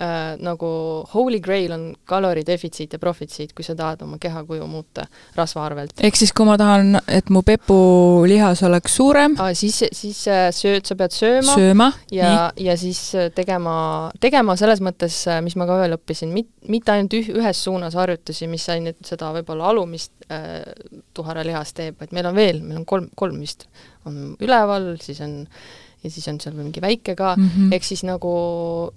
äh, nagu holy grail on kaloridefitsiit ja profitsiit, kui sa tahad oma kehakuju muuta rasva arvelt.
ehk siis, kui ma tahan, et mu pepulihas oleks suurem
ah,, siis, siis äh, sööd, sa pead sööma,
sööma
ja, ja siis äh, tegema, tegema selles mõttes, äh, mis ma ka veel õppisin, mit-, mitte ainult üh-, ühes suunas harjutusi, mis ainult seda võib-olla alumist äh, tuharalihast teeb, vaid meil on veel, meil on kolm, kolm vist, on üleval, siis on ja siis on seal mingi väike ka mm, -hmm. ehk siis nagu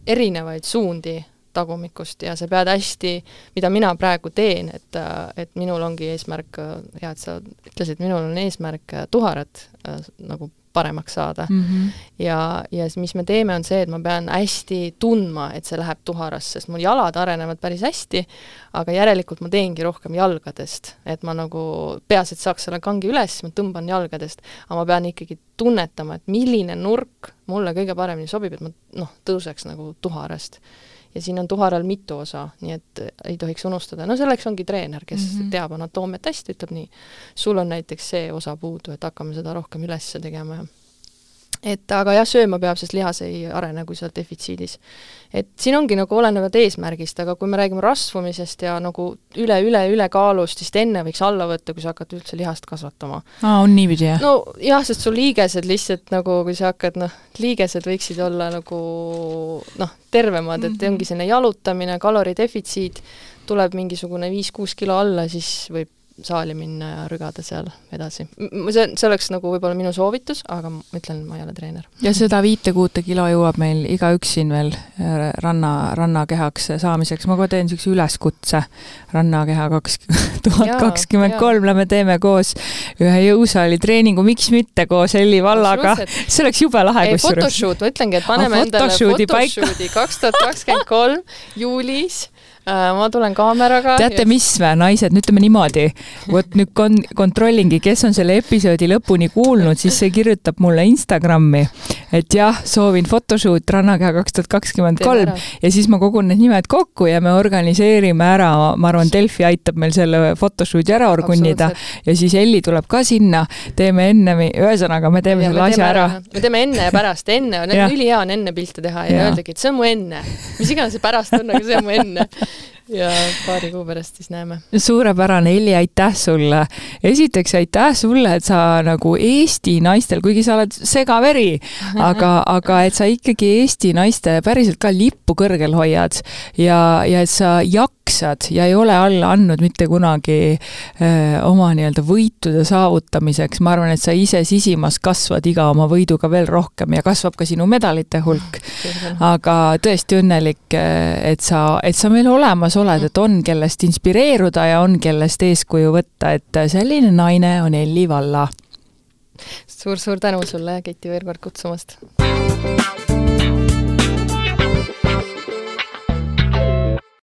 erinevaid suundi tagumikust ja sa pead hästi, mida mina praegu teen, et, et minul ongi eesmärk, hea, et sa ütlesid, minul on eesmärk tuharat äh, nagu paremaks saada mm. -hmm. ja, ja mis me teeme, on see, et ma pean hästi tundma, et see läheb tuharasse, sest mul jalad arenevad päris hästi, aga järelikult ma teengi rohkem jalgadest, et ma nagu, peaasi, et saaks selle kangi üles, ma tõmban jalgadest, aga ma pean ikkagi tunnetama, et milline nurk mulle kõige paremini sobib, et ma noh, tõuseks nagu tuharast ja siin on tuharal mitu osa, nii et ei tohiks unustada, no selleks ongi treener, kes mm -hmm. teab anatoomiat hästi, ütleb nii, sul on näiteks see osa puudu, et hakkame seda rohkem üles tegema ja et aga jah, sööma peab, sest lihas ei arene, kui sa oled defitsiidis. et siin ongi nagu olenevad eesmärgist, aga kui me räägime rasvumisest ja nagu üle-üle-ülekaalust, siis enne võiks alla võtta, kui sa hakkad üldse lihast kasvatama.
aa, on niipidi, jah?
no jah, sest sul liigesed lihtsalt nagu, kui sa hakkad noh, liigesed võiksid olla nagu noh, tervemad mm, -hmm. et mhm. ongi selline jalutamine, kaloridefitsiit, tuleb mingisugune viis-kuus kilo alla, siis võib saali minna ja rügada seal edasi. see, see oleks nagu võib-olla minu soovitus, aga ma ütlen, ma ei ole treener.
ja seda viite-kuute kilo jõuab meil igaüks siin veel äh, ranna, rannakehaks saamiseks, ma kohe teen niisuguse üleskutse, rannakeha kaks tuhat kakskümmend kolm, lähme teeme koos ühe jõusaali treeningu, miks mitte koos Elli Vallaga, see oleks jube lahe
kusjuures. photoshoot, ma ütlengi, et paneme ah, endale photoshoot'i kaks tuhat kakskümmend kolm juulis ma tulen kaameraga.
teate, mis või, naised, ütleme niimoodi, vot nüüd kon-, kontrollingi, kes on selle episoodi lõpuni kuulnud, siis see kirjutab mulle Instagrami, et jah, soovin photoshoot Rannakeha kaks tuhat kakskümmend kolm. Ja siis ma kogun need nimed kokku ja me organiseerime ära, ma arvan, Delfi aitab meil selle photoshoot'i ära orgunnida. Ja siis Elli tuleb ka sinna, teeme enne, ühesõnaga me teeme ja, selle asja ära.
me teeme enne ja pärast, enne on, ülihea on enne pilte teha ja, ja. öeldagi, et see on mu enne. mis iganes see pärast on, aga see on mu enne ja paari kuu pärast siis näeme.
suurepärane, Elli, aitäh sulle. esiteks aitäh sulle, et sa nagu Eesti naistel, kuigi sa oled segaveri, aga, aga et sa ikkagi Eesti naiste päriselt ka lippu kõrgel hoiad ja, ja et sa jaksad ja ei ole alla andnud mitte kunagi öö, oma nii-öelda võitude saavutamiseks. ma arvan, et sa ise sisimas kasvad iga oma võiduga veel rohkem ja kasvab ka sinu medalite hulk. aga tõesti õnnelik, et sa, et sa meil olemas oled, et on, kellest inspireeruda ja on, kellest eeskuju võtta, et selline naine on Elli Valla
suur,. suur-suur tänu sulle, Keiti, veel kord kutsumast!